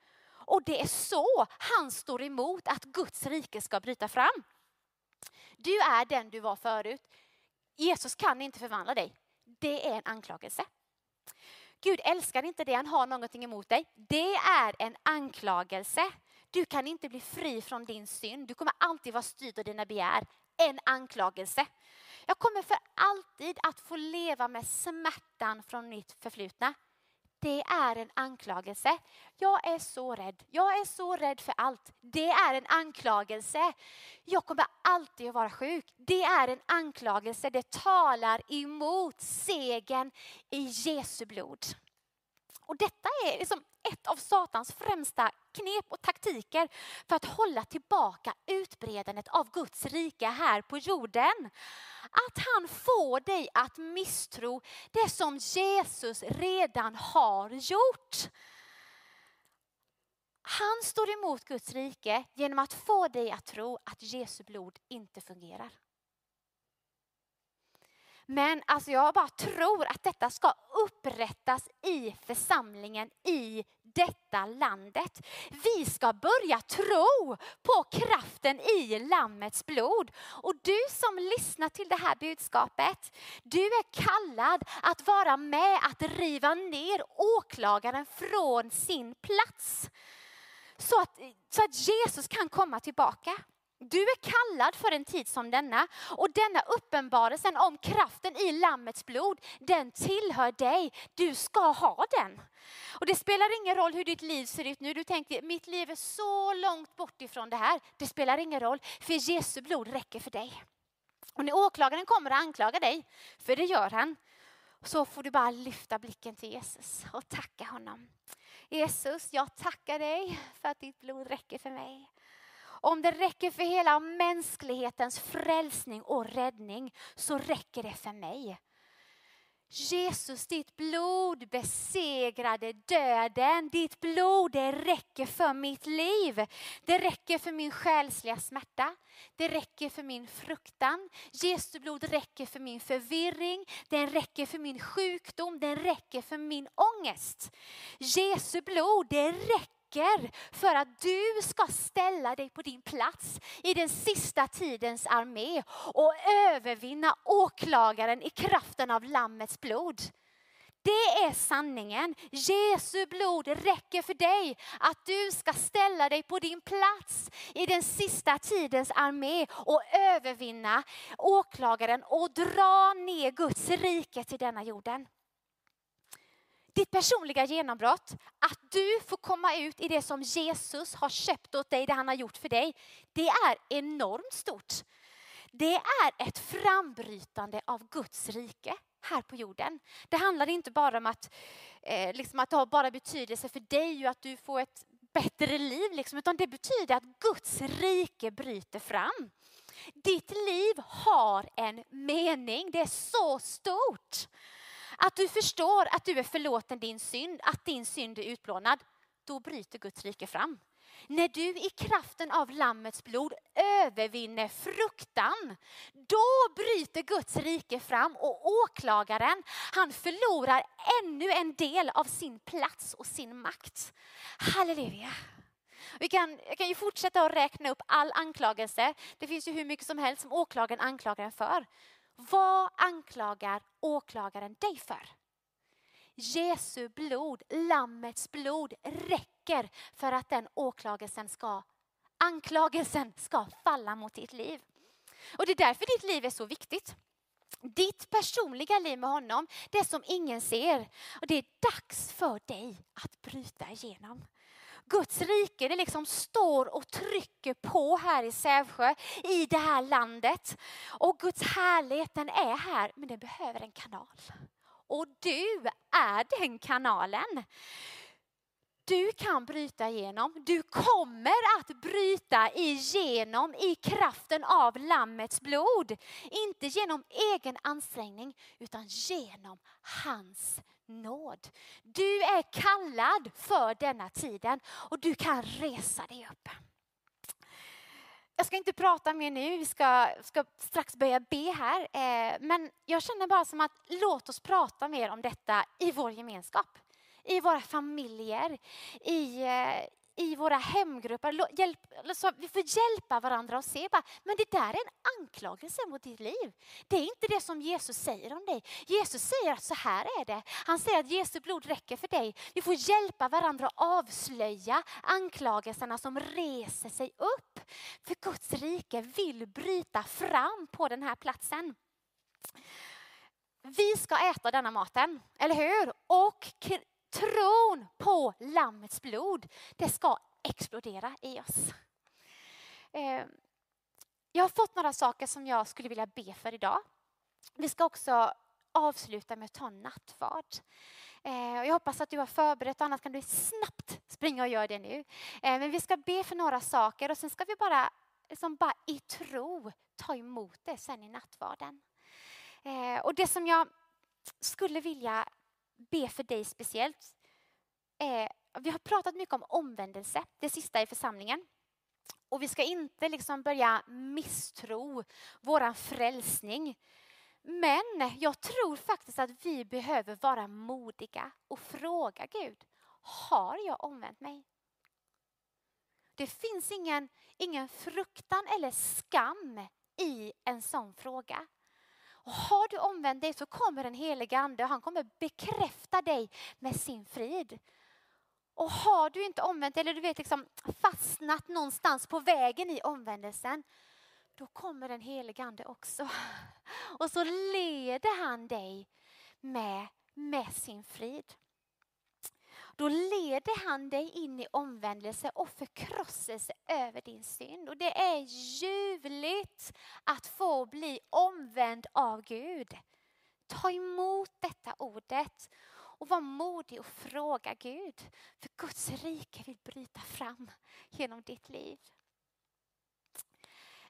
Och det är så han står emot att Guds rike ska bryta fram. Du är den du var förut. Jesus kan inte förvandla dig. Det är en anklagelse. Gud älskar inte det, han har någonting emot dig. Det är en anklagelse. Du kan inte bli fri från din synd. Du kommer alltid vara styrd av dina begär. En anklagelse. Jag kommer för alltid att få leva med smärtan från mitt förflutna det är en anklagelse. Jag är så rädd. Jag är så rädd för allt. Det är en anklagelse. Jag kommer alltid att vara sjuk. Det är en anklagelse. Det talar emot segern i Jesu blod. Och detta är liksom ett av Satans främsta knep och taktiker för att hålla tillbaka utbredandet av Guds rike här på jorden. Att han får dig att misstro det som Jesus redan har gjort. Han står emot Guds rike genom att få dig att tro att Jesu blod inte fungerar. Men alltså jag bara tror att detta ska upprättas i församlingen i detta landet. Vi ska börja tro på kraften i Lammets blod. Och du som lyssnar till det här budskapet, du är kallad att vara med att riva ner åklagaren från sin plats. Så att, så att Jesus kan komma tillbaka. Du är kallad för en tid som denna och denna uppenbarelsen om kraften i Lammets blod, den tillhör dig. Du ska ha den. Och det spelar ingen roll hur ditt liv ser ut nu. Du tänker, mitt liv är så långt bort ifrån det här. Det spelar ingen roll, för Jesu blod räcker för dig. Och när åklagaren kommer att anklaga dig, för det gör han, så får du bara lyfta blicken till Jesus och tacka honom. Jesus, jag tackar dig för att ditt blod räcker för mig. Om det räcker för hela mänsklighetens frälsning och räddning så räcker det för mig. Jesus, ditt blod besegrade döden. Ditt blod det räcker för mitt liv. Det räcker för min själsliga smärta. Det räcker för min fruktan. Jesu blod räcker för min förvirring. Den räcker för min sjukdom. Den räcker för min ångest. Jesu blod det räcker räcker för att du ska ställa dig på din plats i den sista tidens armé och övervinna åklagaren i kraften av Lammets blod. Det är sanningen. Jesu blod räcker för dig att du ska ställa dig på din plats i den sista tidens armé och övervinna åklagaren och dra ner Guds rike till denna jorden ditt personliga genombrott, att du får komma ut i det som Jesus har köpt åt dig, det han har gjort för dig. Det är enormt stort. Det är ett frambrytande av Guds rike här på jorden. Det handlar inte bara om att, eh, liksom att det har bara betydelse för dig och att du får ett bättre liv, liksom, utan det betyder att Guds rike bryter fram. Ditt liv har en mening, det är så stort. Att du förstår att du är förlåten din synd, att din synd är utplånad. Då bryter Guds rike fram. När du i kraften av Lammets blod övervinner fruktan, då bryter Guds rike fram och åklagaren, han förlorar ännu en del av sin plats och sin makt. Halleluja. Vi kan, jag kan ju fortsätta att räkna upp all anklagelse. Det finns ju hur mycket som helst som åklagaren anklagar en för. Vad anklagar åklagaren dig för? Jesu blod, Lammets blod räcker för att den åklagelsen ska, anklagelsen ska falla mot ditt liv. Och det är därför ditt liv är så viktigt. Ditt personliga liv med honom, det som ingen ser. Och det är dags för dig att bryta igenom. Guds rike det liksom står och trycker på här i Sävsjö, i det här landet. Och Guds härlighet den är här, men den behöver en kanal. Och du är den kanalen. Du kan bryta igenom. Du kommer att bryta igenom i kraften av Lammets blod. Inte genom egen ansträngning utan genom hans nåd. Du är kallad för denna tiden och du kan resa dig upp. Jag ska inte prata mer nu, vi ska, ska strax börja be här. Eh, men jag känner bara som att låt oss prata mer om detta i vår gemenskap. I våra familjer, i, eh, i våra hemgrupper. Hjälp, så vi får hjälpa varandra och se bara, men det där är en anklagelse mot ditt liv. Det är inte det som Jesus säger om dig. Jesus säger att så här är det. Han säger att Jesu blod räcker för dig. Vi får hjälpa varandra att avslöja anklagelserna som reser sig upp. För Guds rike vill bryta fram på den här platsen. Vi ska äta denna maten, eller hur? Och tron på Lammets blod, det ska explodera i oss. Eh, jag har fått några saker som jag skulle vilja be för idag. Vi ska också avsluta med att ta nattvard. Eh, jag hoppas att du har förberett, annars kan du snabbt springa och göra det nu. Eh, men vi ska be för några saker och sen ska vi bara, liksom bara i tro ta emot det sen i nattvarden. Och det som jag skulle vilja be för dig speciellt. Eh, vi har pratat mycket om omvändelse, det sista i församlingen. Och vi ska inte liksom börja misstro vår frälsning. Men jag tror faktiskt att vi behöver vara modiga och fråga Gud, har jag omvänt mig? Det finns ingen, ingen fruktan eller skam i en sån fråga. Och har du omvänt dig så kommer den helige Ande och han kommer bekräfta dig med sin frid. Och har du inte omvänt eller du vet liksom fastnat någonstans på vägen i omvändelsen, då kommer den helige Ande också. Och så leder han dig med, med sin frid. Då leder han dig in i omvändelse och förkrosselse över din synd. Och det är ljuvligt att få bli omvänd av Gud. Ta emot detta ordet och var modig och fråga Gud. För Guds rike vill bryta fram genom ditt liv.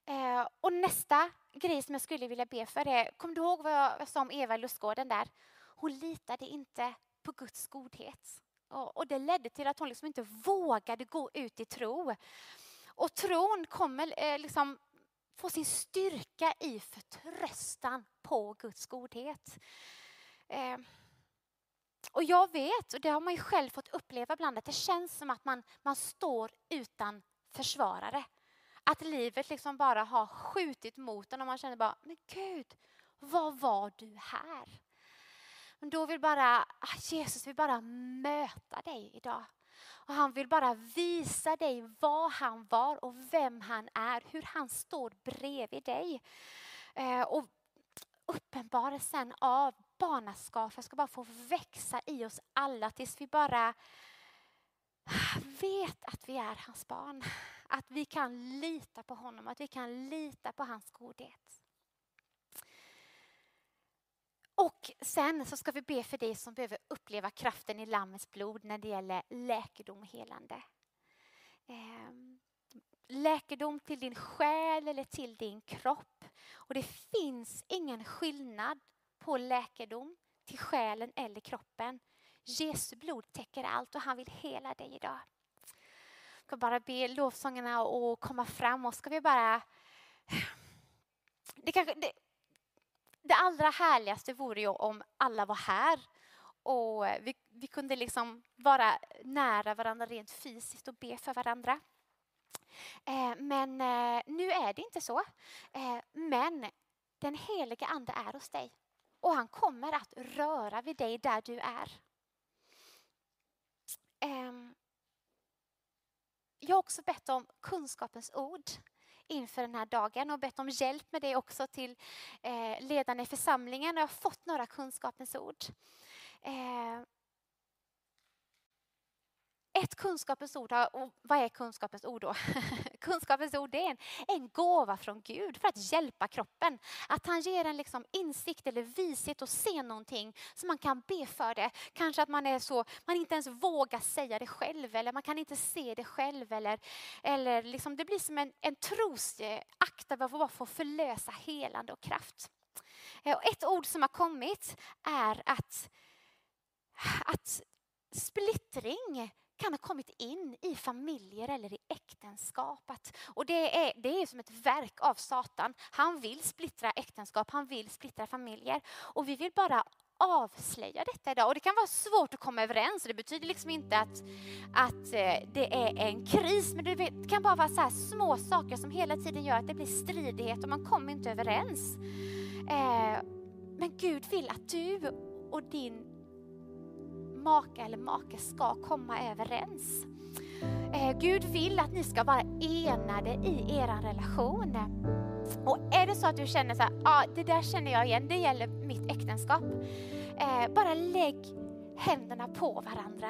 Eh, och nästa grej som jag skulle vilja be för är, kom du ihåg vad jag sa om Eva i lustgården där? Hon litade inte på Guds godhet. Och det ledde till att hon liksom inte vågade gå ut i tro. Och tron kommer eh, liksom få sin styrka i förtröstan på Guds godhet. Eh, och jag vet, och det har man ju själv fått uppleva ibland, att det känns som att man, man står utan försvarare. Att livet liksom bara har skjutit mot en och man känner bara, men Gud, vad var du här? Men då vill bara, ah, Jesus vill bara möta dig idag. Och han vill bara visa dig vad han var och vem han är, hur han står bredvid dig. Eh, och uppenbarelsen av barnaskap ska bara få växa i oss alla tills vi bara vet att vi är hans barn. Att vi kan lita på honom, att vi kan lita på hans godhet. Och sen så ska vi be för dig som behöver uppleva kraften i Lammets blod när det gäller läkedom och helande. Ehm, läkedom till din själ eller till din kropp. Och det finns ingen skillnad på läkedom till själen eller kroppen. Jesu blod täcker allt och han vill hela dig idag. Jag ska bara be lovsångarna att komma fram och ska vi bara... Det, kanske, det, det allra härligaste vore ju om alla var här och vi, vi kunde liksom vara nära varandra rent fysiskt och be för varandra. Eh, men eh, nu är det inte så. Eh, men den heliga ande är hos dig och han kommer att röra vid dig där du är. Ehm, jag har också bett om kunskapens ord inför den här dagen och bett om hjälp med det också till eh, ledarna i församlingen. Och jag har fått några kunskapens ord. Eh, ett kunskapens ord, och vad är kunskapens ord då? kunskapens ord är en, en gåva från Gud för att hjälpa kroppen. Att han ger en liksom insikt eller vishet och se någonting så man kan be för det. Kanske att man är så, man inte ens vågar säga det själv eller man kan inte se det själv. Eller, eller liksom, det blir som en, en trosakt av att bara få förlösa helande och kraft. Eh, och ett ord som har kommit är att, att splittring kan ha kommit in i familjer eller i äktenskapet. Och det är, det är som ett verk av Satan. Han vill splittra äktenskap, han vill splittra familjer. Och vi vill bara avslöja detta idag. Och det kan vara svårt att komma överens. Det betyder liksom inte att, att eh, det är en kris, men det kan bara vara så små saker som hela tiden gör att det blir stridighet och man kommer inte överens. Eh, men Gud vill att du och din maka eller make ska komma överens. Eh, Gud vill att ni ska vara enade i er relation. Och är det så att du känner så här, ah, det där känner jag igen, det gäller mitt äktenskap. Eh, bara lägg händerna på varandra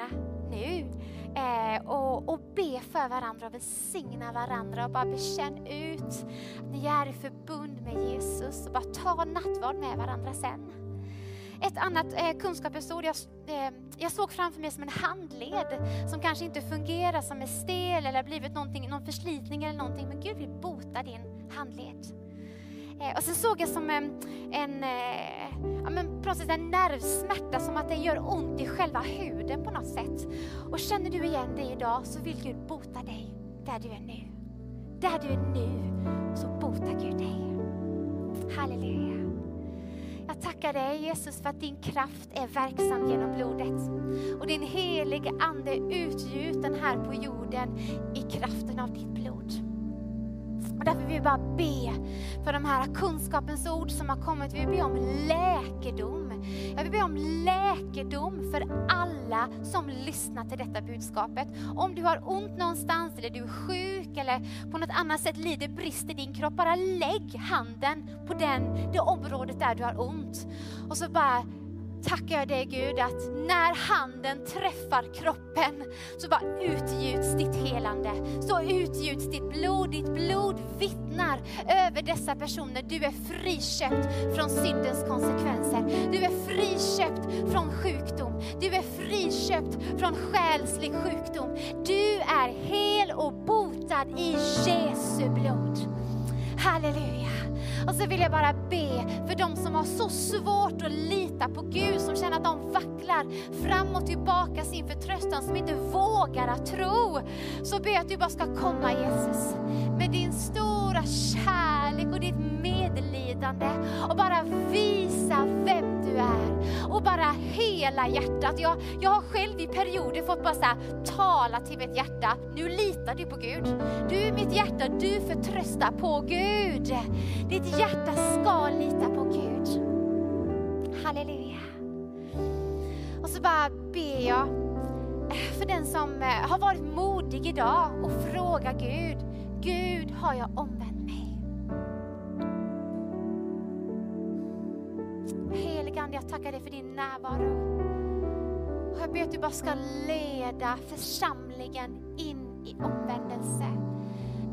nu. Eh, och, och be för varandra och välsigna varandra och bara bekänn ut att ni är i förbund med Jesus och bara ta nattvard med varandra sen. Ett annat eh, kunskapsord jag, eh, jag såg framför mig som en handled som kanske inte fungerar, som är stel eller har blivit någon förslitning eller någonting. Men Gud vill bota din handled. Eh, och sen såg jag som en, en, eh, ja, men på en nervsmärta, som att det gör ont i själva huden på något sätt. Och känner du igen det idag så vill Gud bota dig där du är nu. Där du är nu så botar Gud dig. Halleluja. Jag tackar dig Jesus för att din kraft är verksam genom blodet. Och din helige Ande utgjuten här på jorden i kraften av ditt blod. Och därför vill vi bara be för de här kunskapens ord som har kommit. Vi vill be om läkedom. Jag vill be om läkedom för alla som lyssnar till detta budskapet. Om du har ont någonstans eller du är sjuk eller på något annat sätt lider brist i din kropp, bara lägg handen på den, det området där du har ont. Och så bara tackar jag dig Gud att när handen träffar kroppen så bara utgjuts ditt helande. Så utgjuts ditt blod. Ditt blod vittnar över dessa personer. Du är friköpt från syndens konsekvenser. Du är friköpt från sjukdom. Du är friköpt från själslig sjukdom. Du är hel och botad i Jesu blod. Halleluja. Och så vill jag bara be för de som har så svårt att lita på Gud, som känner att de vacklar fram och tillbaka sin förtröstan, som inte vågar att tro. Så ber jag att du bara ska komma Jesus med din stora kärlek och ditt medlidande och bara visa vem du är. Och bara hela hjärtat. Jag, jag har själv i perioder fått bara så här, tala till mitt hjärta. Nu litar du på Gud. Du är mitt hjärta, du förtröstar på Gud. Ditt hjärta ska lita på Gud. Halleluja. Och så bara ber jag för den som eh, har varit modig idag och frågar Gud, Gud har jag omvänt Heligande, jag tackar dig för din närvaro. Och jag ber att du bara ska leda församlingen in i omvändelse.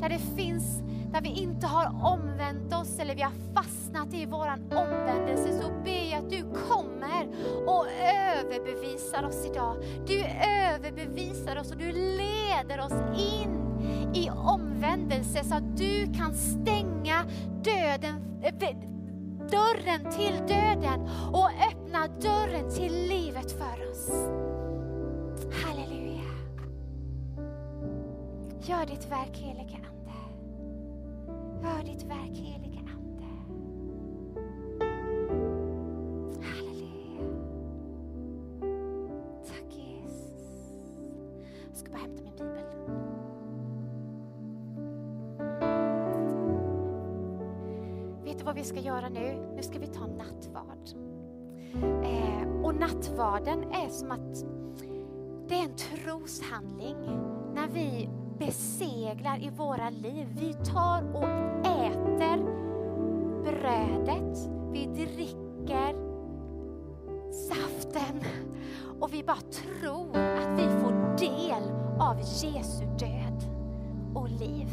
Där det finns där vi inte har omvänt oss eller vi har fastnat i våran omvändelse så ber jag att du kommer och överbevisar oss idag. Du överbevisar oss och du leder oss in i omvändelse så att du kan stänga döden, eh, dörren till döden och öppna dörren till livet för oss. Halleluja. Gör ditt verk helige Ande. Gör ditt verk helige Ande. Halleluja. Tack Jesus. Jag ska bara hämta min bibel. Vad vi ska göra nu? Nu ska vi ta nattvard. Eh, och nattvarden är som att det är en troshandling när vi beseglar i våra liv. Vi tar och äter brödet, vi dricker saften och vi bara tror att vi får del av Jesu död och liv.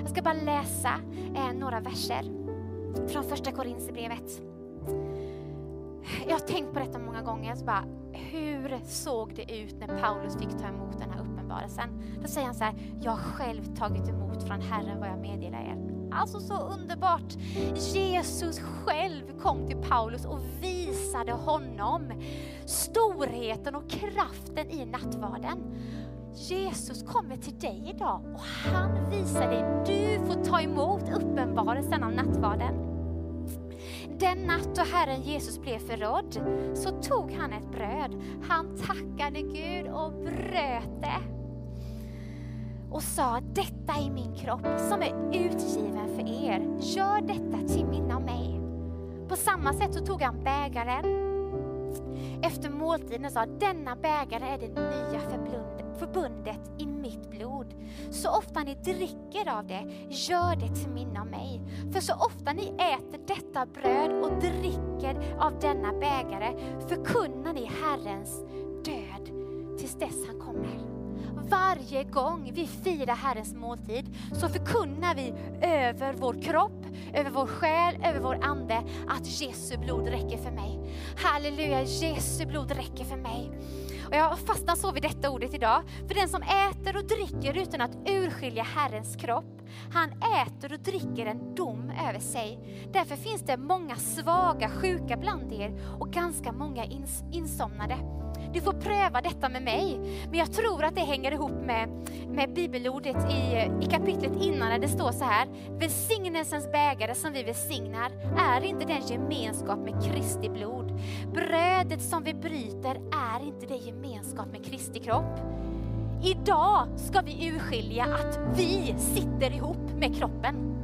Jag ska bara läsa eh, några verser från första Korinthierbrevet. Jag har tänkt på detta många gånger. Så bara, hur såg det ut när Paulus fick ta emot den här uppenbarelsen? Då säger han så här, jag har själv tagit emot från Herren vad jag meddelar er. Alltså så underbart. Jesus själv kom till Paulus och visade honom storheten och kraften i nattvarden. Jesus kommer till dig idag och han visar dig, du får ta emot uppenbarelsen av nattvarden. Den natt då Herren Jesus blev förrådd så tog han ett bröd. Han tackade Gud och bröt det och sa detta är min kropp som är utgiven för er. Gör detta till minne av mig. På samma sätt så tog han bägaren efter måltiden sa denna bägare är det nya förbundet i mitt blod. Så ofta ni dricker av det, gör det till minne av mig. För så ofta ni äter detta bröd och dricker av denna bägare förkunnar ni Herrens död tills dess han kommer. Varje gång vi firar Herrens måltid så förkunnar vi över vår kropp, över vår själ, över vår ande att Jesu blod räcker för mig. Halleluja, Jesu blod räcker för mig. Och jag fastnar så vid detta ordet idag. För den som äter och dricker utan att urskilja Herrens kropp, han äter och dricker en dom över sig. Därför finns det många svaga, sjuka bland er och ganska många ins insomnade. Du får pröva detta med mig. Men jag tror att det hänger ihop med, med bibelordet i, i kapitlet innan där det står så här. Välsignelsens bägare som vi välsignar är inte den gemenskap med Kristi blod. Brödet som vi bryter är inte det gemenskap med Kristi kropp. Idag ska vi urskilja att vi sitter ihop med kroppen.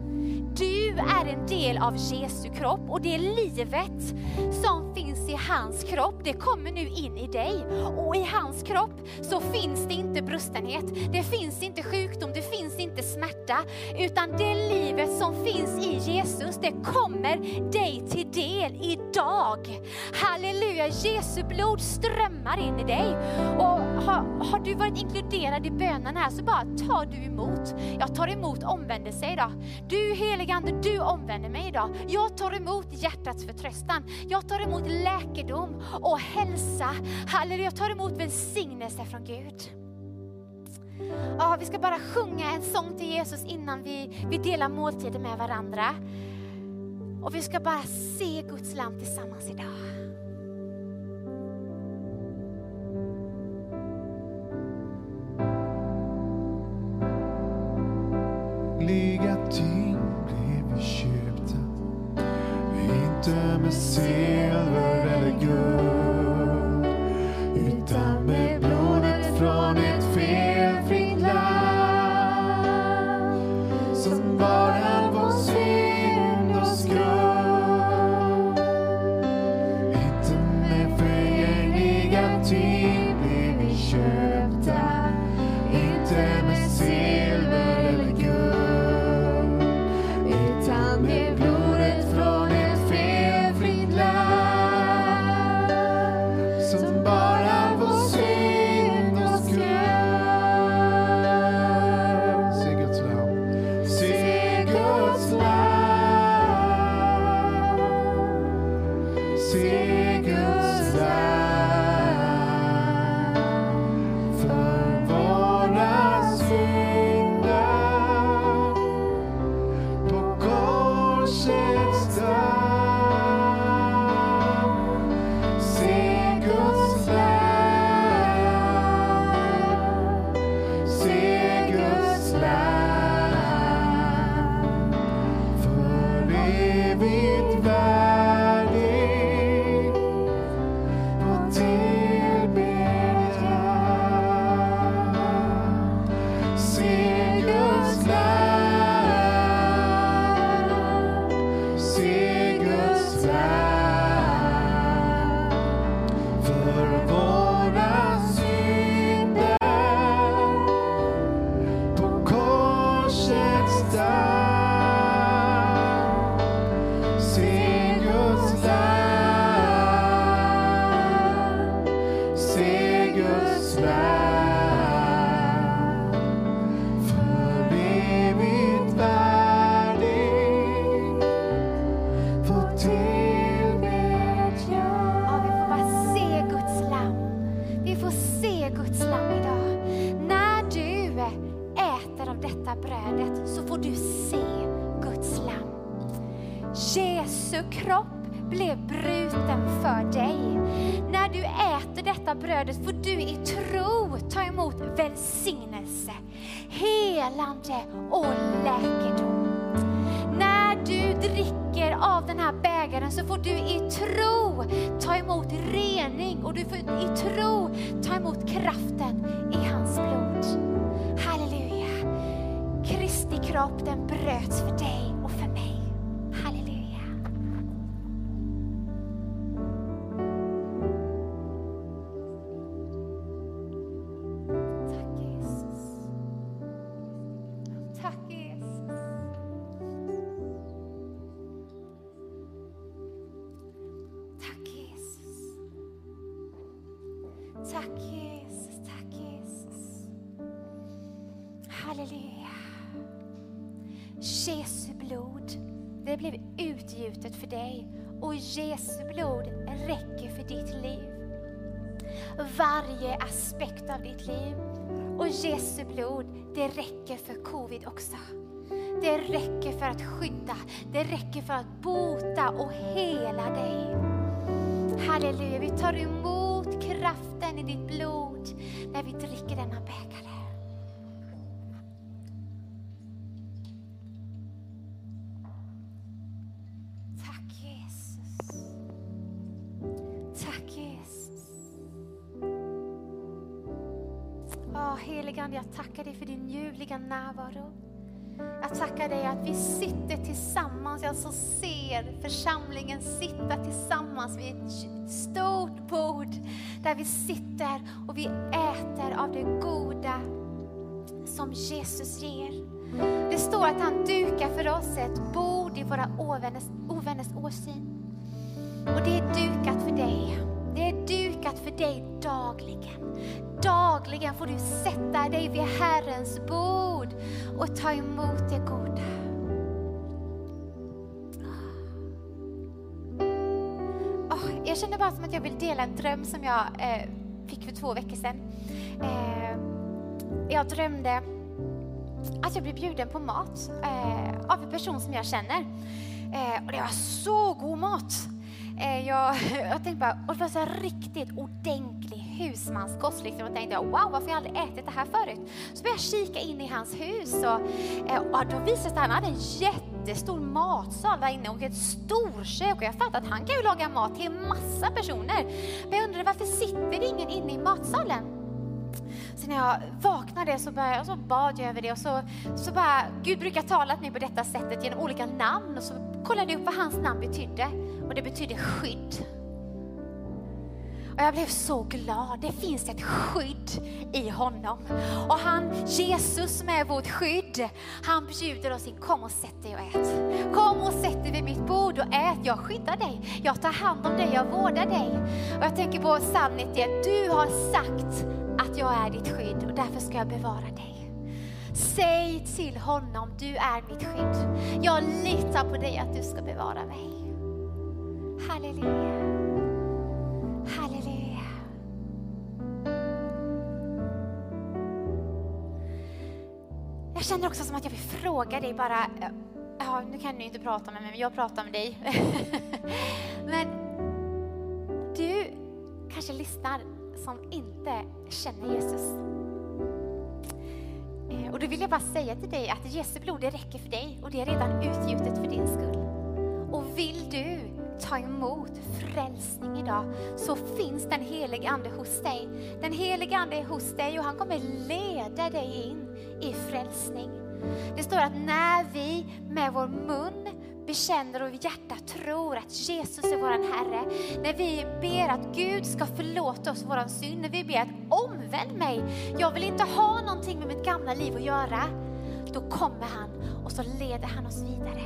Du är en del av Jesu kropp och det livet som finns i hans kropp, det kommer nu in i dig. Och i hans kropp så finns det inte brustenhet, det finns inte sjukdom, det finns inte smärta. Utan det livet som finns i Jesus, det kommer dig till del idag. Halleluja, Jesu blod strömmar in i dig. Och har, har du varit inkluderad i bönen här så bara tar du emot. Jag tar emot omvändelse idag. Du heligande, du omvänder mig idag. Jag tar emot hjärtats förtröstan. Jag tar emot läkedom och hälsa. Halleluja, jag tar emot välsignelse från Gud. Ja, vi ska bara sjunga en sång till Jesus innan vi, vi delar måltiden med varandra. Och vi ska bara se Guds lamm tillsammans idag. Liga ting blev vi köpta. Inte med silver eller guld. Av ditt liv. Och Jesu blod, det räcker för covid också. Det räcker för att skydda, det räcker för att bota och hela dig. Halleluja, vi tar emot kraften i ditt blod när vi dricker denna bägare. Ande, jag tackar dig för din ljuvliga närvaro. Jag tackar dig att vi sitter tillsammans, jag så ser församlingen sitta tillsammans vid ett stort bord där vi sitter och vi äter av det goda som Jesus ger. Det står att han dukar för oss ett bord i våra ovänners, ovänners åsyn. Och det är dukat för dig. Det är dukat för dig dagligen. Dagligen får du sätta dig vid Herrens bord och ta emot det goda. Oh, jag känner bara som att jag vill dela en dröm som jag eh, fick för två veckor sedan. Eh, jag drömde att jag blev bjuden på mat eh, av en person som jag känner. Eh, och det var så god mat. Eh, jag, jag tänkte bara, och det var så här riktigt ordentlig husmanskost. Liksom. Och tänkte jag, wow, varför har jag aldrig ätit det här förut? Så började jag kika in i hans hus och, eh, och då visade det sig att han hade en jättestor matsal där inne och ett storkök. Och jag fattade att han kan ju laga mat till en massa personer. Men jag undrade varför sitter det ingen inne i matsalen? Så när jag vaknade så, började, så bad jag över det och så, så bara, Gud brukar tala till mig på detta sättet genom olika namn och så kollade upp vad hans namn betydde och det betydde skydd. Och jag blev så glad. Det finns ett skydd i honom. Och han, Jesus som är vårt skydd, han bjuder oss in. Kom och sätt dig och ät. Kom och sätt dig vid mitt bord och ät. Jag skyddar dig. Jag tar hand om dig. Jag vårdar dig. Och jag tänker på psalm 91. Du har sagt att jag är ditt skydd och därför ska jag bevara dig. Säg till honom, du är mitt skydd. Jag litar på dig att du ska bevara mig. Halleluja. Halleluja. Jag känner också som att jag vill fråga dig bara, eh, ja nu kan du inte prata med mig men jag pratar med dig. men du kanske lyssnar som inte känner Jesus. Eh, och då vill jag bara säga till dig att Jesu blod det räcker för dig och det är redan utgjutet för din skull. Och vill du ta emot frälsning idag så finns den helige Ande hos dig. Den helige Ande är hos dig och han kommer leda dig in i frälsning. Det står att när vi med vår mun bekänner och hjärta tror att Jesus är vår Herre, när vi ber att Gud ska förlåta oss vår synd, när vi ber att omvänd mig, jag vill inte ha någonting med mitt gamla liv att göra, då kommer han och så leder han oss vidare.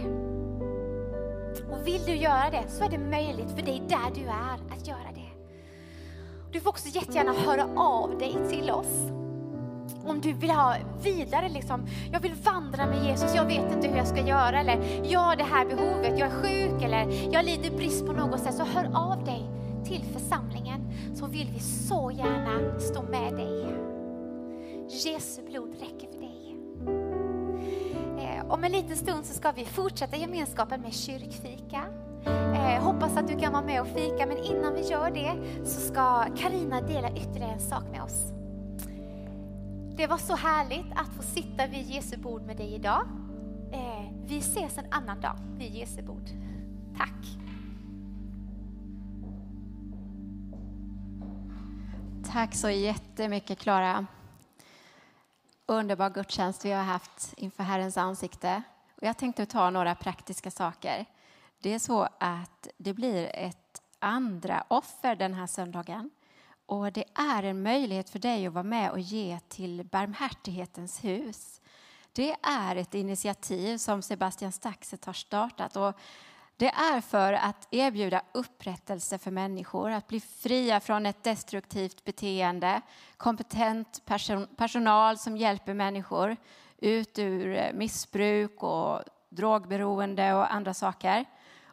Och vill du göra det så är det möjligt för dig där du är att göra det. Du får också jättegärna höra av dig till oss. Om du vill ha vidare, liksom, jag vill vandra med Jesus, jag vet inte hur jag ska göra, eller jag har det här behovet, jag är sjuk, eller jag lider brist på något sätt, så hör av dig till församlingen, så vill vi så gärna stå med dig. Jesu blod räcker för dig. Eh, om en liten stund så ska vi fortsätta gemenskapen med kyrkfika. Eh, hoppas att du kan vara med och fika, men innan vi gör det så ska Karina dela ytterligare en sak med oss. Det var så härligt att få sitta vid Jesu bord med dig idag. Eh, vi ses en annan dag vid Jesu bord. Tack! Tack så jättemycket Klara. Underbar gudstjänst vi har haft inför Herrens ansikte. Och jag tänkte ta några praktiska saker. Det är så att det blir ett andra offer den här söndagen. Och det är en möjlighet för dig att vara med och ge till Barmhärtighetens hus. Det är ett initiativ som Sebastian Staxet har startat. Och det är för att erbjuda upprättelse för människor, att bli fria från ett destruktivt beteende, kompetent person, personal som hjälper människor ut ur eh, missbruk och drogberoende och andra saker.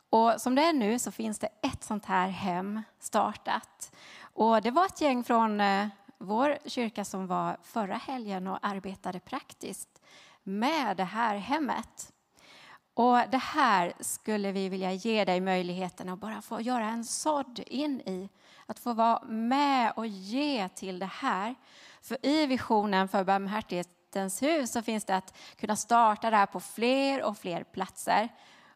Och som det är nu så finns det ett sånt här hem startat. Och det var ett gäng från eh, vår kyrka som var förra helgen och arbetade praktiskt med det här hemmet. Och det här skulle vi vilja ge dig möjligheten att bara få göra en sådd in i. Att få vara med och ge till det här. För i visionen för Barmhärtighetens hus så finns det att kunna starta det här på fler och fler platser.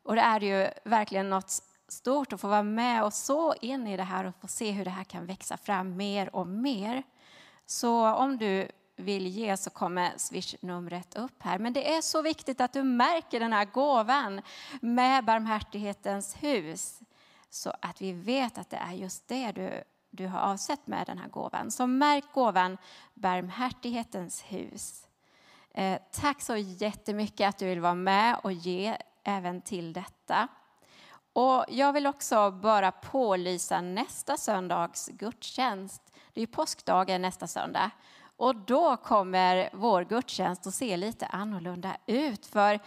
Och det är ju verkligen något stort att få vara med och så in i det här och få se hur det här kan växa fram mer och mer. Så om du vill ge så kommer swishnumret upp här. Men det är så viktigt att du märker den här gåvan med Barmhärtighetens hus så att vi vet att det är just det du, du har avsett med den här gåvan. Så märk gåvan Barmhärtighetens hus. Eh, tack så jättemycket att du vill vara med och ge även till detta. Och jag vill också bara pålysa nästa söndags gudstjänst. Det är påskdagen nästa söndag. Och då kommer vår gudstjänst att se lite annorlunda ut. För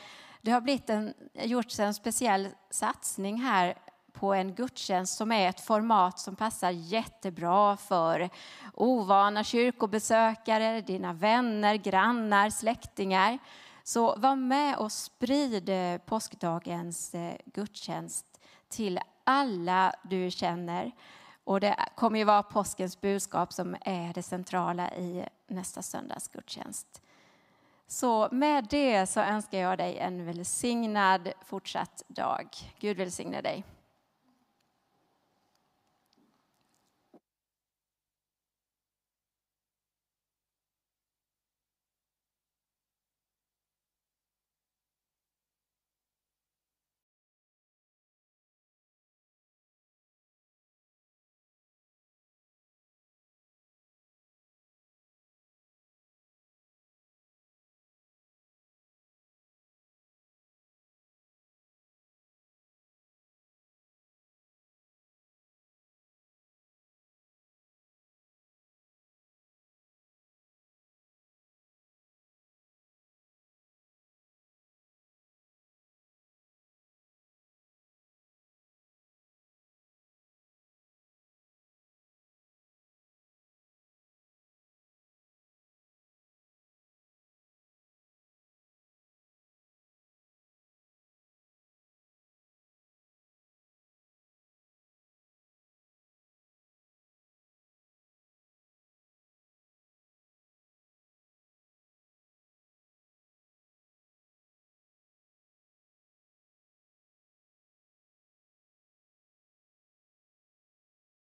det har blivit en, gjorts en speciell satsning här på en gudstjänst som är ett format som passar jättebra för ovana kyrkobesökare, dina vänner, grannar, släktingar. Så var med och sprid eh, påskdagens eh, gudstjänst till alla du känner. Och det kommer ju vara påskens budskap som är det centrala i nästa söndags gudstjänst. Så med det så önskar jag dig en välsignad fortsatt dag. Gud välsigne dig.